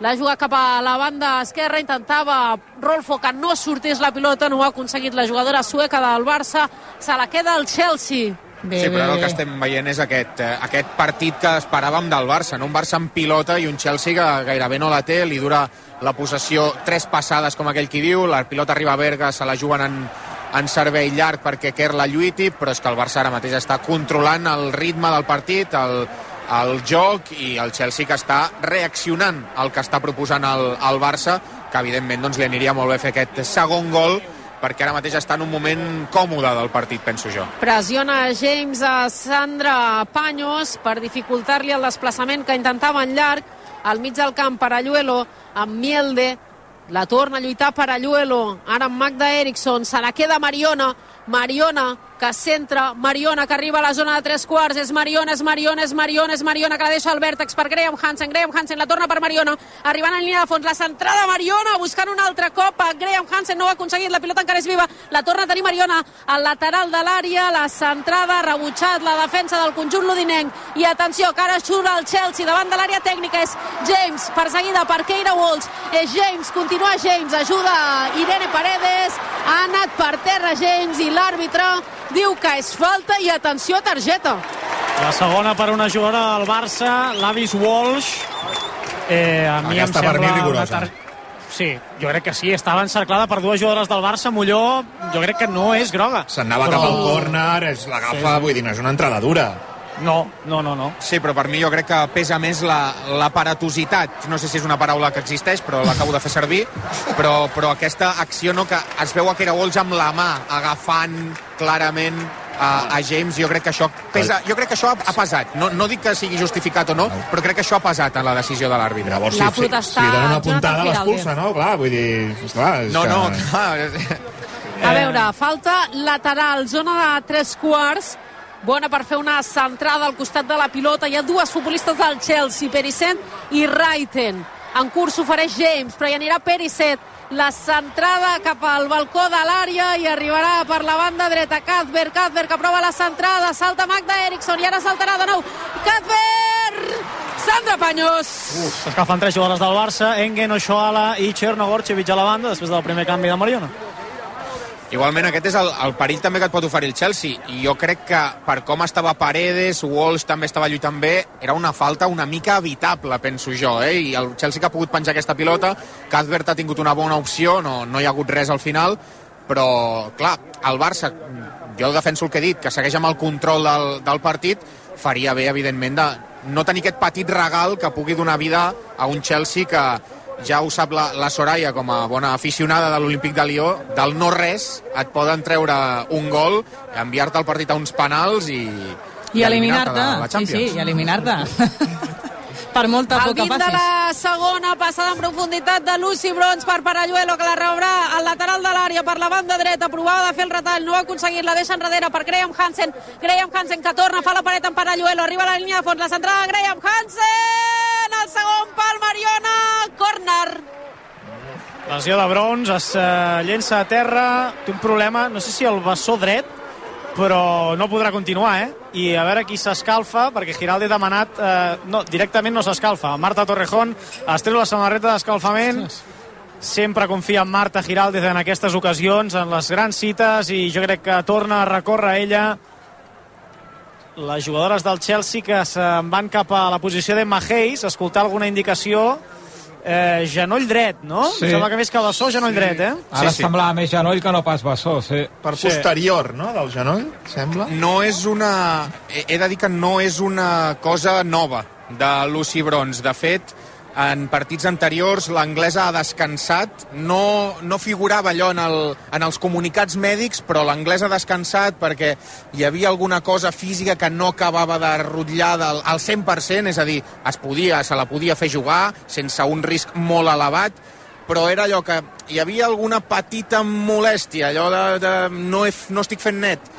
la juga cap a la banda esquerra, intentava Rolfo que no sortís la pilota, no ho ha aconseguit la jugadora sueca del Barça, se la queda el Chelsea. Bé, sí, però ara el que estem veient és aquest, eh, aquest partit que esperàvem del Barça, no? un Barça amb pilota i un Chelsea que gairebé no la té, li dura la possessió tres passades, com aquell qui diu, la pilota arriba a Berga, se la juguen en, en servei llarg perquè Kerr la lluiti, però és que el Barça ara mateix està controlant el ritme del partit, el, el joc i el Chelsea que està reaccionant al que està proposant el, el Barça, que evidentment doncs, li aniria molt bé fer aquest segon gol perquè ara mateix està en un moment còmode del partit, penso jo. Pressiona James a Sandra Paños per dificultar-li el desplaçament que intentava en llarg al mig del camp per Ayuelo amb Mielde. La torna a lluitar per Ayuelo ara amb Magda Eriksson, se la queda Mariona. Mariona que centra Mariona que arriba a la zona de tres quarts. És Mariona, és Mariona, és Mariona, és Mariona que la deixa al vèrtex per Graham Hansen Graham Hansen la torna per Mariona. Arribant en línia de fons, la centrada Mariona buscant un altre cop a Graham Hansen. No ho ha aconseguit, la pilota encara és viva. La torna a tenir Mariona al lateral de l'àrea. La centrada, rebutjat la defensa del conjunt lodinenc i atenció que ara surt el Chelsea davant de l'àrea tècnica. És James, perseguida per Keira Walsh. És James, continua James ajuda Irene Paredes. Ha anat per terra James i l'àrbitre diu que és falta i atenció targeta La segona per una jugadora del Barça, l'Avis Walsh. Eh, a mi Aquesta em per sembla mi rigorosa. Una tar... Sí, jo crec que sí. Estava encerclada per dues jugadores del Barça. Molló, jo crec que no és groga. S'anava cap al córner, es l'agafa, Sí, sí. vull dir, no és una entrada dura. No, no, no, no. Sí, però per mi jo crec que pesa més la, l'aparatositat. No sé si és una paraula que existeix, però l'acabo de fer servir. Però, però aquesta acció no, que es veu a Kera Walsh amb la mà, agafant clarament a, a James, jo crec que això pesa, jo crec que això ha, ha pesat. No, no dic que sigui justificat o no, però crec que això ha pesat en la decisió de l'àrbitre. Llavors, si, si, si li donen una puntada, Jonathan l'expulsa, no? Clar, vull dir... Esclar, és No, que... no, clar. A veure, falta lateral, zona de tres quarts, bona per fer una centrada al costat de la pilota. Hi ha dues futbolistes del Chelsea, Perissent i Raiten. En curs s'ofereix James, però hi anirà Perissent. La centrada cap al balcó de l'àrea i arribarà per la banda dreta Cuthbert, Cuthbert que prova la centrada, salta Magda Eriksson i ara saltarà de nou Cuthbert! Sandra Paños! S'escalfen tres jugadors del Barça, Engen, Ochoala i Chernogorchevich a la banda, després del primer canvi de Mariona. Igualment, aquest és el, el perill també que et pot oferir el Chelsea. I jo crec que per com estava Paredes, Walsh també estava lluitant bé, era una falta una mica evitable, penso jo. Eh? I el Chelsea que ha pogut penjar aquesta pilota, Cuthbert ha tingut una bona opció, no, no hi ha hagut res al final, però, clar, el Barça, jo defenso el que he dit, que segueix amb el control del, del partit, faria bé, evidentment, de no tenir aquest petit regal que pugui donar vida a un Chelsea que, ja ho sap la, la Soraya com a bona aficionada de l'Olímpic de Lió, del no res et poden treure un gol, enviar-te el partit a uns penals i, I eliminar-te. la Sí, sí, i eliminar-te. per molta Al por que 20 de la segona, passada en profunditat de Lucy Brons per Paralluelo, que la rebrà al lateral de l'àrea per la banda dreta, provava de fer el retall, no ha aconseguit, la deixa enrere per Graham Hansen, Graham Hansen que torna, fa la paret en Paralluelo, arriba a la línia de fons, la centrada de Graham Hansen, el segon pal, Mariona, corner. Lesió de Brons, es uh, llença a terra, té un problema, no sé si el bessó dret, però no podrà continuar, eh? I a veure qui s'escalfa, perquè Giraldi ha demanat... Eh, no, directament no s'escalfa. Marta Torrejón es treu la samarreta d'escalfament. Sempre confia en Marta Giraldi en aquestes ocasions, en les grans cites, i jo crec que torna a recórrer ella les jugadores del Chelsea que se'n van cap a la posició d'Emma Hayes, escoltar alguna indicació eh, genoll dret, no? Sí. Em Sembla que més que bessó, genoll dret, eh? Ara semblava més genoll que no pas bessó, sí. Per posterior, no?, del genoll, sembla. No és una... He he de dir que no és una cosa nova de Lucy Brons. De fet, en partits anteriors l'anglesa ha descansat, no, no figurava allò en, el, en els comunicats mèdics, però l'anglesa ha descansat perquè hi havia alguna cosa física que no acabava de rotllar del, al 100%, és a dir, es podia, se la podia fer jugar sense un risc molt elevat, però era allò que hi havia alguna petita molèstia, allò de, de no, he, no estic fent net.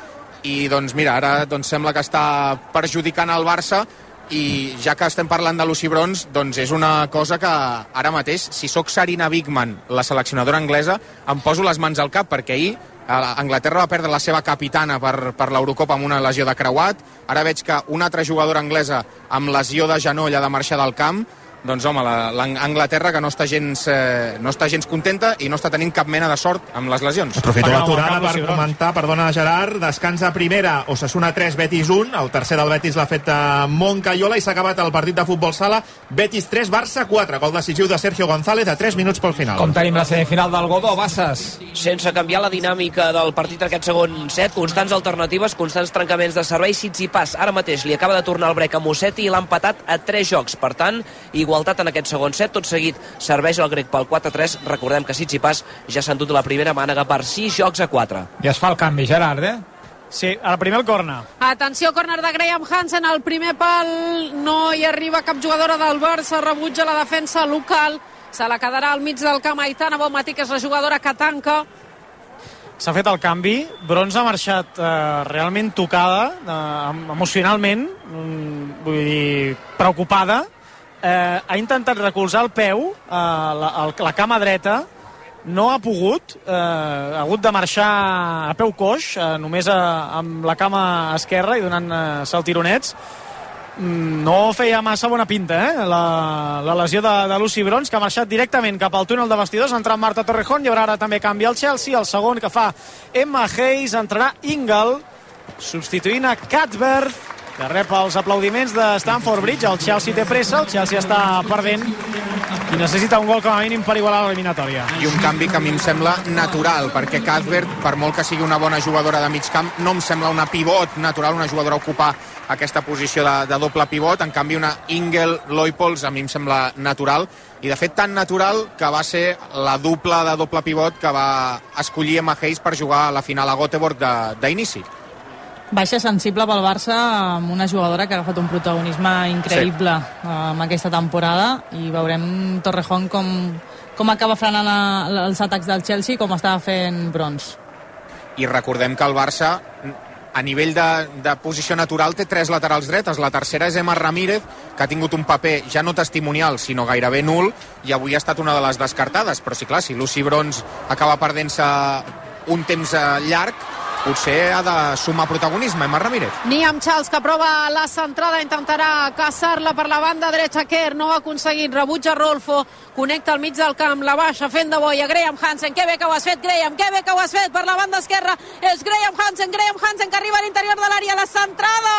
I doncs mira, ara doncs, sembla que està perjudicant el Barça i ja que estem parlant de Lucy Brons, doncs és una cosa que ara mateix, si sóc Sarina Bigman, la seleccionadora anglesa, em poso les mans al cap perquè ahir Anglaterra va perdre la seva capitana per, per l'Eurocopa amb una lesió de creuat. Ara veig que una altra jugadora anglesa amb lesió de genoll ha de marxar del camp. Doncs home, la- l'Anglaterra que no està, gens, eh, no està gens contenta i no està tenint cap mena de sort amb les lesions. Aprofito l'aturada per comentar, perdona Gerard, descansa primera, Osasuna 3, Betis 1, el tercer del Betis l'ha fet a Moncayola i s'ha acabat el partit de futbol sala, Betis 3, Barça 4, gol decisiu de Sergio González a 3 minuts pel final. Com tenim la semifinal del Godó, Bassas? sense canviar la dinàmica del partit aquest segon set, constants alternatives, constants trencaments de servei, Sits i pas. Ara mateix li acaba de tornar el brec a Mossetti i l'ha empatat a 3 jocs. Per tant, igualtat en aquest segon set. Tot seguit serveix el grec pel 4-3. Recordem que Sits i pas ja s'han dut la primera mànega per 6 jocs a 4. I es fa el canvi, Gerard, eh? Sí, ara primer el corna. Atenció, corner de Graham Hansen, al primer pal no hi arriba cap jugadora del Barça, rebutja la defensa local, se la quedarà al mig del camp Aitana Bonmatí, que és la jugadora que tanca. S'ha fet el canvi, Brons ha marxat eh, realment tocada, eh, emocionalment, mm, vull dir, preocupada, eh, ha intentat recolzar el peu, eh, la, la cama dreta, no ha pogut, eh, ha hagut de marxar a peu coix, eh, només a, amb la cama esquerra i donant eh, saltironets. Mm, No feia massa bona pinta, eh? La, la lesió de, de Lucy Brons, que ha marxat directament cap al túnel de vestidors, ha entrat Marta Torrejón, i ara també canvia el Chelsea, el segon que fa Emma Hayes, entrarà Ingle, substituint a Cuthbert, que rep els aplaudiments de Stamford Bridge. El Chelsea té pressa, el Chelsea està perdent i necessita un gol com a mínim per igualar l'eliminatòria. i un canvi que a mi em sembla natural, perquè Cuthbert, per molt que sigui una bona jugadora de mig camp, no em sembla una pivot natural, una jugadora a ocupar aquesta posició de, de doble pivot, en canvi una Ingel Loipols a mi em sembla natural, i de fet tan natural que va ser la dupla de doble pivot que va escollir Emma Hayes per jugar a la final a Göteborg d'inici. Baixa sensible pel Barça amb una jugadora que ha agafat un protagonisme increïble sí. amb aquesta temporada i veurem Torrejón com, com acaba frenant a, els atacs del Chelsea com estava fent Brons. I recordem que el Barça a nivell de, de posició natural té tres laterals dretes. La tercera és Emma Ramírez, que ha tingut un paper ja no testimonial, sinó gairebé nul, i avui ha estat una de les descartades. Però sí, clar, si Lucy Brons acaba perdent-se un temps eh, llarg, potser ha de sumar protagonisme, Emma Ramírez. Niam Charles, que prova la centrada, intentarà caçar-la per la banda dreta, Kerr no ha aconseguit, rebutja Rolfo, connecta al mig del camp, la baixa fent de boia, Graham Hansen, que bé que ho has fet, Graham, que bé que ho has fet. Per la banda esquerra, és Graham Hansen, Graham Hansen que arriba a l'interior de l'àrea, la centrada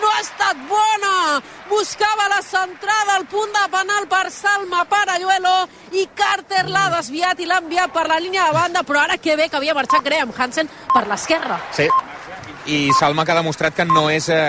no ha estat bona, buscava la centrada al punt de penal per Salma Paralluelo i Carter l'ha desviat i l'ha enviat per la línia de banda, però ara que bé que havia marxat Graham Hansen per l'esquerra. Sí, i Salma que ha demostrat que no és... Eh